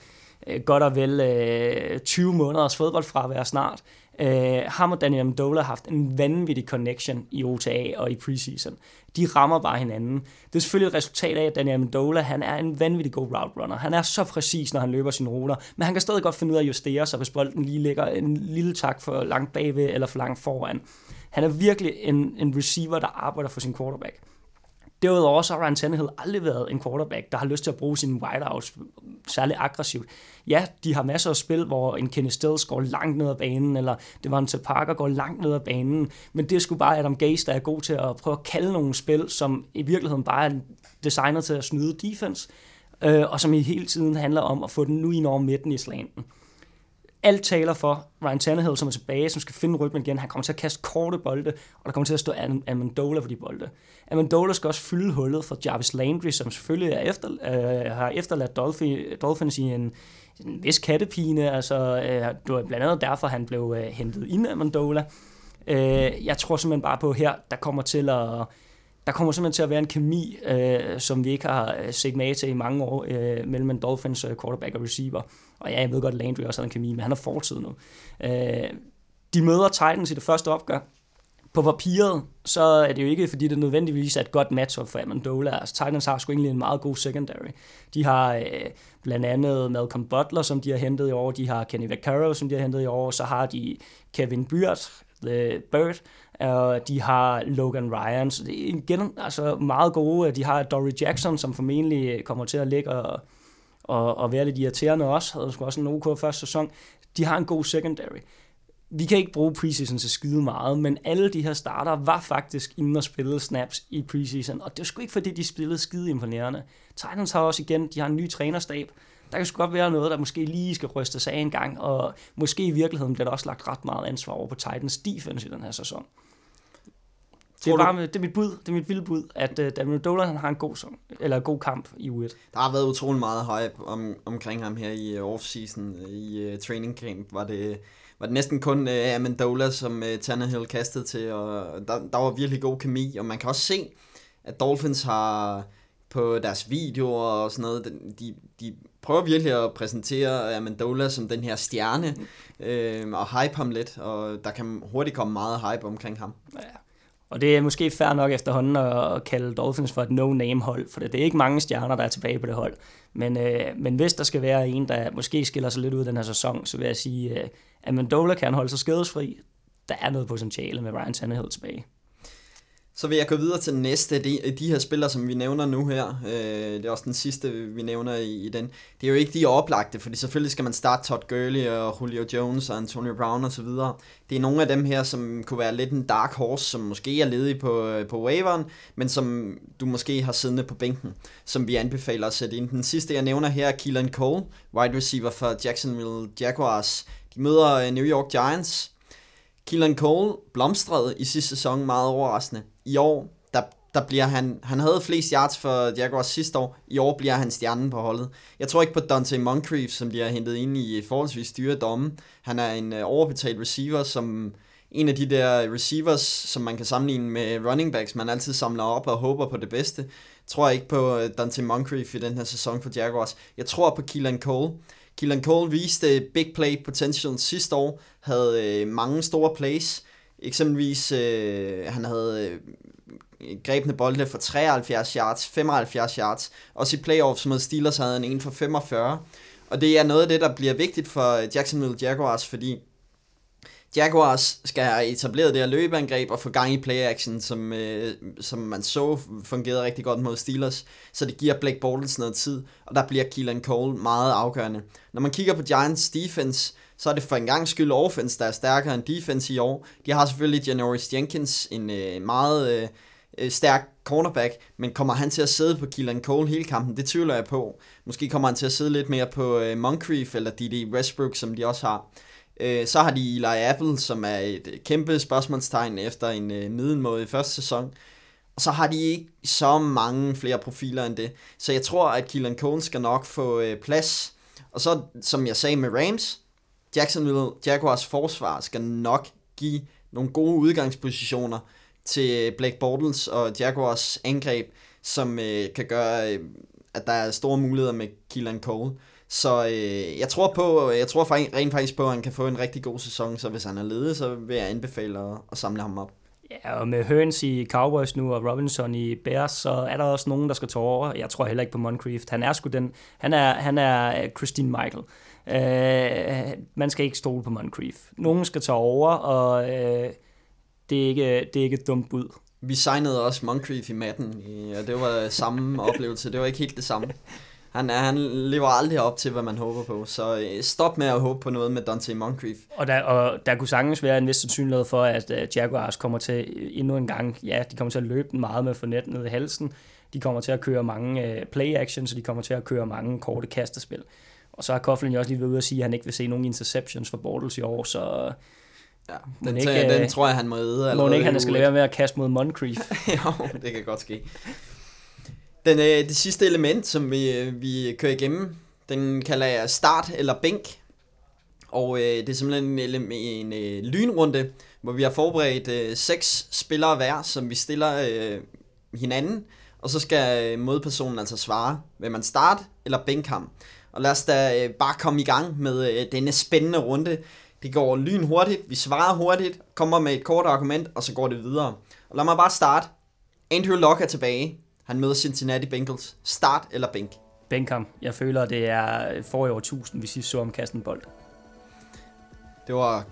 øh, godt og vel øh, 20 måneders fodboldfravær snart, øh, ham og Daniel Amendola har haft en vanvittig connection i OTA og i preseason. De rammer bare hinanden. Det er selvfølgelig et resultat af, at Daniel Amendola han er en vanvittig god route runner. Han er så præcis, når han løber sine ruter, men han kan stadig godt finde ud af at justere sig, hvis bolden lige ligger en lille tak for langt bagved eller for langt foran. Han er virkelig en, en receiver, der arbejder for sin quarterback. Derudover så har Ryan Tannehill aldrig været en quarterback, der har lyst til at bruge sine wideouts særlig aggressivt. Ja, de har masser af spil, hvor en Kenny Stills går langt ned ad banen, eller det var en til Parker går langt ned ad banen, men det er sgu bare Adam Gase, der er god til at prøve at kalde nogle spil, som i virkeligheden bare er designet til at snyde defense, øh, og som i hele tiden handler om at få den nu ind over midten i slanten alt taler for Ryan Tannehill, som er tilbage, som skal finde rytmen igen. Han kommer til at kaste korte bolde, og der kommer til at stå Amendola på de bolde. Amendola skal også fylde hullet for Jarvis Landry, som selvfølgelig er efter, øh, har efterladt Dolphins i en, en vis kattepine. Altså, øh, det var blandt andet derfor, han blev øh, hentet ind af Amendola. Øh, jeg tror simpelthen bare på her, der kommer til at der kommer simpelthen til at være en kemi, øh, som vi ikke har øh, set med til i mange år, øh, mellem en Dolphins øh, quarterback og receiver. Og ja, jeg ved godt, at Landry også har en kemi, men han har fortid nu. Øh, de møder Titans i det første opgør. På papiret, så er det jo ikke, fordi det nødvendigvis er et godt matchup for Amendola. Altså, Titans har sgu egentlig en meget god secondary. De har øh, blandt andet Malcolm Butler, som de har hentet i år. De har Kenny Vaccaro, som de har hentet i år. Så har de Kevin Byard, The Bird, og de har Logan Ryan, så det er igen altså meget gode. De har Dory Jackson, som formentlig kommer til at ligge og, og, og være lidt irriterende også. Havde sgu også en OK første sæson. De har en god secondary. Vi kan ikke bruge preseason til skide meget, men alle de her starter var faktisk inde og spille snaps i preseason, og det er sgu ikke fordi, de spillede skide imponerende. Titans har også igen, de har en ny trænerstab, der kan sgu godt være noget, der måske lige skal ryste af en gang, og måske i virkeligheden bliver der også lagt ret meget ansvar over på Titans defense i den her sæson. Det er, bare, det er mit bud, det er mit vilde bud, at uh, Daniel Dolan han har en god, song, eller en god kamp i U1. Der har været utrolig meget hype om, omkring ham her i uh, offseason, i uh, training camp, var det, var det næsten kun uh, Amendola, som uh, Tannehill kastede til, og der, der var virkelig god kemi, og man kan også se, at Dolphins har på deres videoer og sådan noget, de, de prøver virkelig at præsentere Amendola som den her stjerne, øh, og hype ham lidt, og der kan hurtigt komme meget hype omkring ham. Ja. Og det er måske fair nok efterhånden at kalde Dolphins for et no-name-hold, for det er ikke mange stjerner, der er tilbage på det hold. Men, øh, men hvis der skal være en, der måske skiller sig lidt ud den her sæson, så vil jeg sige, øh, at Amendola kan holde sig skadesfri. Der er noget potentiale med Ryan Tannehill tilbage. Så vil jeg gå videre til næste. De, de her spillere, som vi nævner nu her, øh, det er også den sidste, vi nævner i, i den. Det er jo ikke de oplagte, fordi selvfølgelig skal man starte Todd Gurley og Julio Jones og Antonio Brown osv. Det er nogle af dem her, som kunne være lidt en dark horse, som måske er ledig på, øh, på waveren, men som du måske har siddende på bænken, som vi anbefaler at sætte ind. Den sidste, jeg nævner her, er Keelan Cole, wide receiver for Jacksonville Jaguars. De møder øh, New York Giants. Keelan Cole blomstrede i sidste sæson meget overraskende i år, der, der bliver han, han havde flest yards for Jaguars sidste år, i år bliver han stjernen på holdet. Jeg tror ikke på Dante Moncrief, som bliver hentet ind i forholdsvis dyre domme. Han er en øh, overbetalt receiver, som en af de der receivers, som man kan sammenligne med running backs, man altid samler op og håber på det bedste. Jeg tror ikke på øh, Dante Moncrief i den her sæson for Jaguars. Jeg tror på Keelan Cole. Keelan Cole viste big play potential sidste år, havde øh, mange store plays, Eksempelvis, øh, han havde øh, grebne bolde for 73 yards, 75 yards. Også i playoffs mod Steelers havde han en for 45. Og det er noget af det, der bliver vigtigt for Jacksonville Jaguars, fordi Jaguars skal have etableret det her løbeangreb og få gang i play-action, som, øh, som man så fungerede rigtig godt mod Steelers. Så det giver Blake Bortles noget tid, og der bliver Keelan Cole meget afgørende. Når man kigger på Giants defense, så er det for en gang skyld offense, der er stærkere end defense i år. De har selvfølgelig Janoris Jenkins, en øh, meget øh, øh, stærk cornerback, men kommer han til at sidde på Keelan Cole hele kampen? Det tvivler jeg på. Måske kommer han til at sidde lidt mere på øh, Moncrief eller D.D. Westbrook, som de også har. Øh, så har de Eli Apple, som er et øh, kæmpe spørgsmålstegn efter en øh, middelmåde i første sæson. Og så har de ikke så mange flere profiler end det. Så jeg tror, at Keelan Cole skal nok få øh, plads. Og så, som jeg sagde med Rams, Jacksonville Jaguars forsvar skal nok give nogle gode udgangspositioner til Blake Bortles og Jaguars angreb, som øh, kan gøre, øh, at der er store muligheder med Keelan Cole. Så øh, jeg tror på, jeg tror rent faktisk på, at han kan få en rigtig god sæson, så hvis han er ledet, så vil jeg anbefale at, at samle ham op. Ja, og med Hearns i Cowboys nu og Robinson i Bears, så er der også nogen, der skal tage over. Jeg tror heller ikke på Moncrief. Han er sgu den, han er, han er Christine Michael. Øh, man skal ikke stole på Moncrief. Nogen skal tage over, og øh, det, er ikke, det er ikke et dumt bud. Vi signede også Moncrief i matten, og det var samme oplevelse. Det var ikke helt det samme. Han, er, han lever aldrig op til, hvad man håber på. Så øh, stop med at håbe på noget med Dante Moncrief. Og der, og der kunne sagtens være en vis sandsynlighed for, at uh, Jaguars kommer til endnu en gang, ja, de kommer til at løbe den meget med for net ned i halsen. De kommer til at køre mange play actions, så de kommer til at køre mange korte kastespil. Og så har Coughlin jo også lige ude at sige, at han ikke vil se nogen interceptions for Bortles i år, så... Ja, den, ikke, den tror jeg, han må æde. Må ikke, han skal lade med at kaste mod Moncrief. jo, det kan godt ske. Den, øh, det sidste element, som vi, øh, vi kører igennem, den kalder jeg start eller bænk. Og øh, det er simpelthen en, en, en øh, lynrunde, hvor vi har forberedt øh, seks spillere hver, som vi stiller øh, hinanden. Og så skal øh, modpersonen altså svare, vil man starte eller bænke ham. Og lad os da øh, bare komme i gang med øh, denne spændende runde. Det går lyn hurtigt, vi svarer hurtigt, kommer med et kort argument, og så går det videre. Og lad mig bare starte. Andrew Locke er tilbage. Han møder Cincinnati Bengals. Start eller bænk? Ham. Jeg føler, det er for i år 1000, vi sidst så om kasten bold. Det var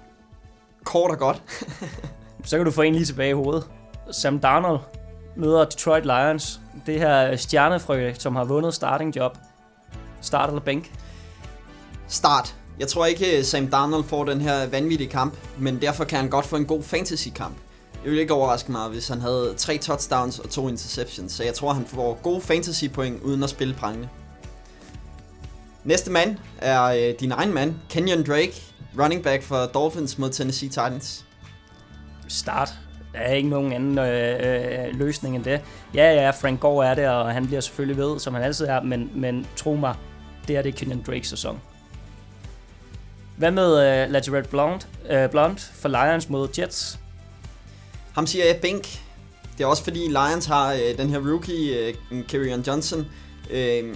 kort og godt. så kan du få en lige tilbage i hovedet. Sam Darnold møder Detroit Lions. Det her stjernefrø, som har vundet starting job. Start eller bænk? Start. Jeg tror ikke, Sam Darnold får den her vanvittige kamp, men derfor kan han godt få en god fantasy-kamp. Det ville ikke overraske mig, hvis han havde tre touchdowns og to interceptions, så jeg tror, han får gode fantasy point uden at spille prangende. Næste mand er øh, din egen mand, Kenyon Drake, running back for Dolphins mod Tennessee Titans. Start. Der er ikke nogen anden øh, øh, løsning end det. Ja, ja, Frank Gore er det, og han bliver selvfølgelig ved, som han altid er, men, men tro mig, det er det Kenyon Drakes sæson. Hvad med øh, Ladgerette Blonde, øh, Blonde for Lions mod Jets? Ham siger jeg bænk. Det er også fordi Lions har øh, den her rookie, øh, Kerryon Johnson. Øh,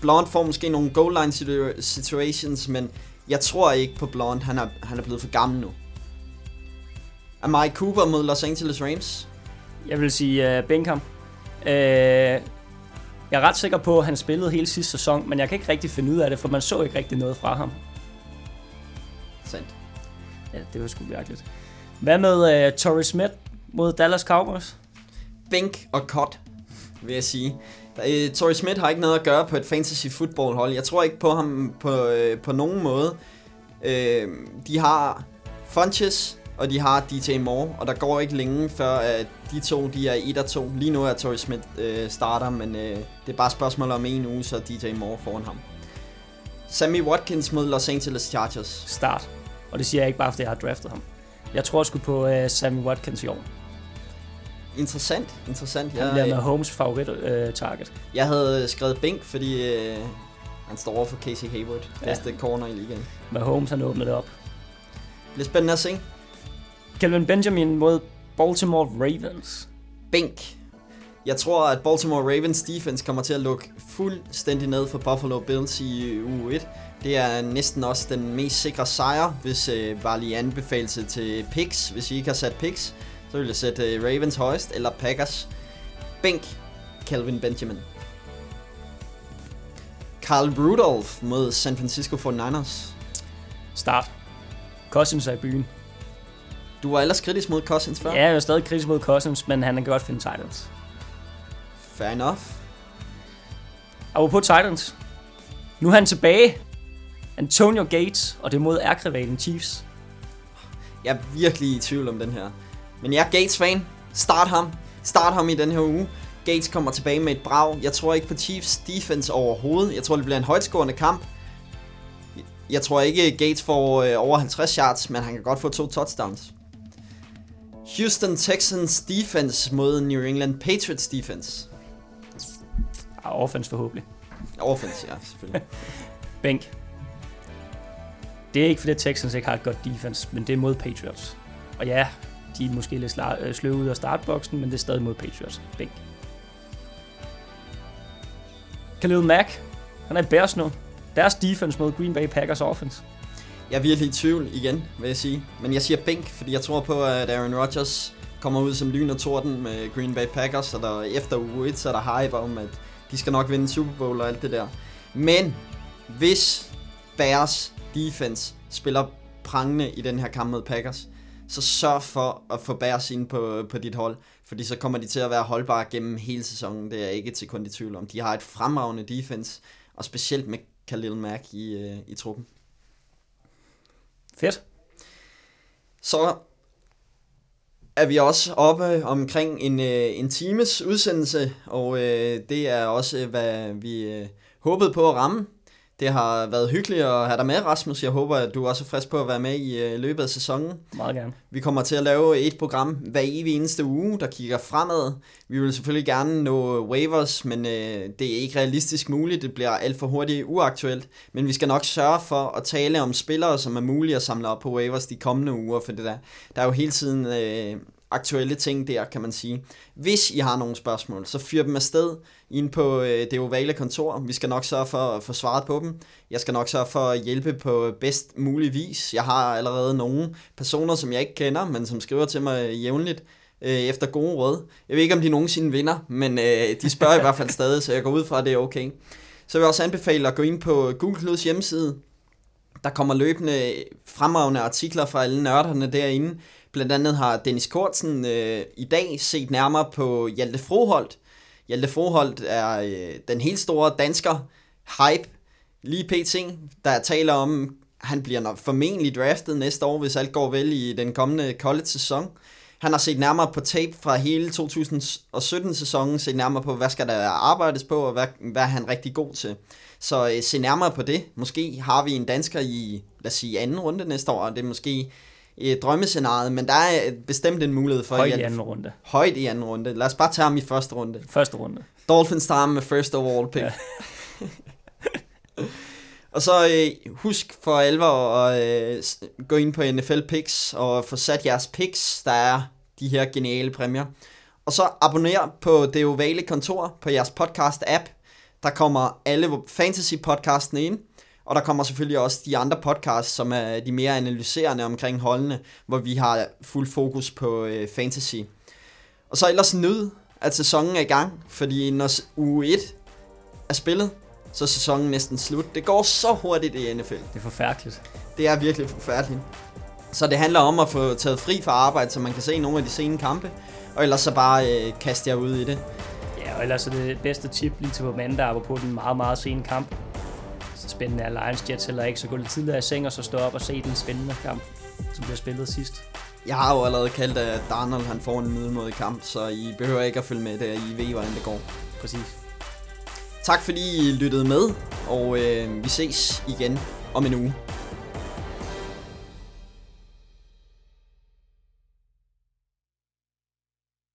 Blunt får måske nogle goal line situ- situations, men jeg tror ikke på Blunt. Han er, han er blevet for gammel nu. Amari Cooper mod Los Angeles Rams. Jeg vil sige uh, Benkham. Uh, jeg er ret sikker på, at han spillede hele sidste sæson, men jeg kan ikke rigtig finde ud af det, for man så ikke rigtig noget fra ham. Sandt. Ja, det var sgu virkelig. Hvad med uh, Torrey Smith mod Dallas Cowboys? Bink og cut, vil jeg sige. Uh, Torrey Smith har ikke noget at gøre på et fantasy football hold. Jeg tror ikke på ham på, uh, på nogen måde. Uh, de har Funches, og de har DJ Moore, og der går ikke længe før at de to de er 1 og 2. Lige nu er Torrey Smith uh, starter, men uh, det er bare spørgsmål om en uge, så er DJ Moore foran ham. Sammy Watkins mod Los Angeles Chargers. Start. Og det siger jeg ikke bare, fordi jeg har draftet ham. Jeg tror sgu på uh, Sammy Watkins i år. Interessant, interessant. Han bliver med Holmes favorit uh, target. Jeg havde skrevet Bink, fordi øh, han står over for Casey Hayward. Ja. Bedste corner i ligaen. Med Holmes, han åbner det op. Det bliver spændende at se. Kelvin Benjamin mod Baltimore Ravens. Bink. Jeg tror, at Baltimore Ravens defense kommer til at lukke fuldstændig ned for Buffalo Bills i uge 1. Det er næsten også den mest sikre sejr, hvis øh, bare lige anbefalelse til picks. Hvis I ikke har sat picks, så vil jeg sætte øh, Ravens højst, eller Packers. Bink. Calvin Benjamin. Carl Rudolph mod San Francisco 49ers. Start. Cousins er i byen. Du var ellers kritisk mod Cousins før. Ja, jeg er stadig kritisk mod Cousins, men han kan godt finde Titans. Fair enough. Og på Titans. Nu er han tilbage. Antonio Gates, og det mod ærkrivalen Chiefs. Jeg er virkelig i tvivl om den her. Men jeg er Gates-fan. Start ham. Start ham i den her uge. Gates kommer tilbage med et brag. Jeg tror ikke på Chiefs defense overhovedet. Jeg tror, det bliver en højtskårende kamp. Jeg tror ikke, Gates får øh, over 50 yards, men han kan godt få to touchdowns. Houston Texans defense mod New England Patriots defense. Og offense forhåbentlig. Offense, ja, selvfølgelig. Bænk. Det er ikke fordi Texans ikke har et godt defense, men det er mod Patriots. Og ja, de er måske lidt øh, sløve ud af startboksen, men det er stadig mod Patriots. Bænk. Khalil Mack, han er i Bears nu. Deres defense mod Green Bay Packers offense. Jeg er virkelig i tvivl igen, vil jeg sige. Men jeg siger bænk, fordi jeg tror på, at Aaron Rodgers kommer ud som lyn og torden med Green Bay Packers, og der efter uge 1, så er der hype om, at de skal nok vinde Super Bowl og alt det der. Men hvis Bears defense spiller prangende i den her kamp mod Packers, så sørg for at få Bears ind på, på dit hold, fordi så kommer de til at være holdbare gennem hele sæsonen. Det er jeg ikke til kun i tvivl om. De har et fremragende defense, og specielt med Khalil Mack i, øh, i truppen. Fedt. Så er vi også oppe omkring en, øh, en times udsendelse, og øh, det er også, hvad vi øh, håbede på at ramme. Det har været hyggeligt at have dig med, Rasmus. Jeg håber, at du også er frisk på at være med i øh, løbet af sæsonen. Meget gerne. Vi kommer til at lave et program hver evig eneste uge, der kigger fremad. Vi vil selvfølgelig gerne nå waivers, men øh, det er ikke realistisk muligt. Det bliver alt for hurtigt uaktuelt. Men vi skal nok sørge for at tale om spillere, som er mulige at samle op på waivers de kommende uger, for det der, der er jo hele tiden øh, aktuelle ting der, kan man sige. Hvis I har nogle spørgsmål, så fyr dem afsted ind på øh, det ovale kontor. Vi skal nok sørge for at få svaret på dem. Jeg skal nok sørge for at hjælpe på bedst mulig vis. Jeg har allerede nogle personer, som jeg ikke kender, men som skriver til mig jævnligt øh, efter gode råd. Jeg ved ikke, om de nogensinde vinder, men øh, de spørger i hvert fald stadig, så jeg går ud fra, at det er okay. Så vil jeg også anbefale at gå ind på Google Clouds hjemmeside. Der kommer løbende fremragende artikler fra alle nørderne derinde. Blandt andet har Dennis Kortsen øh, i dag set nærmere på Hjalte Froholt. Hjalte Froholt er øh, den helt store dansker hype lige pt. Der taler om, han bliver nok formentlig draftet næste år, hvis alt går vel i den kommende college-sæson. Han har set nærmere på tape fra hele 2017-sæsonen, set nærmere på, hvad skal der arbejdes på, og hvad, hvad er han rigtig god til. Så øh, se nærmere på det. Måske har vi en dansker i, lad os sige, anden runde næste år, og det er måske et drømmescenarie, men der er bestemt en mulighed for... Højt i anden runde. Højt i anden runde. Lad os bare tage ham i første runde. Første runde. Dolphins tager ham med first overall pick. Ja. og så øh, husk for alvor at øh, gå ind på NFL Picks og få sat jeres picks. Der er de her geniale præmier. Og Og så abonner på Det Ovale Kontor på jeres podcast-app. Der kommer alle fantasy-podcastene ind. Og der kommer selvfølgelig også de andre podcasts, som er de mere analyserende omkring holdene, hvor vi har fuld fokus på øh, fantasy. Og så ellers nyd, at sæsonen er i gang, fordi når uge 1 er spillet, så er sæsonen næsten slut. Det går så hurtigt i NFL. Det er forfærdeligt. Det er virkelig forfærdeligt. Så det handler om at få taget fri fra arbejde, så man kan se nogle af de sene kampe. Og ellers så bare øh, kaste jer ud i det. Ja, og ellers er det bedste tip lige til på mandag, på den meget, meget sene kamp. Så spændende er Lions Jets heller ikke, så gå lidt tidligere i seng og så stå op og se den spændende kamp, som bliver spillet sidst. Jeg har jo allerede kaldt, at Darnold han får en middelmådig kamp, så I behøver ikke at følge med der. I ved, hvordan det går. Præcis. Tak fordi I lyttede med, og øh, vi ses igen om en uge.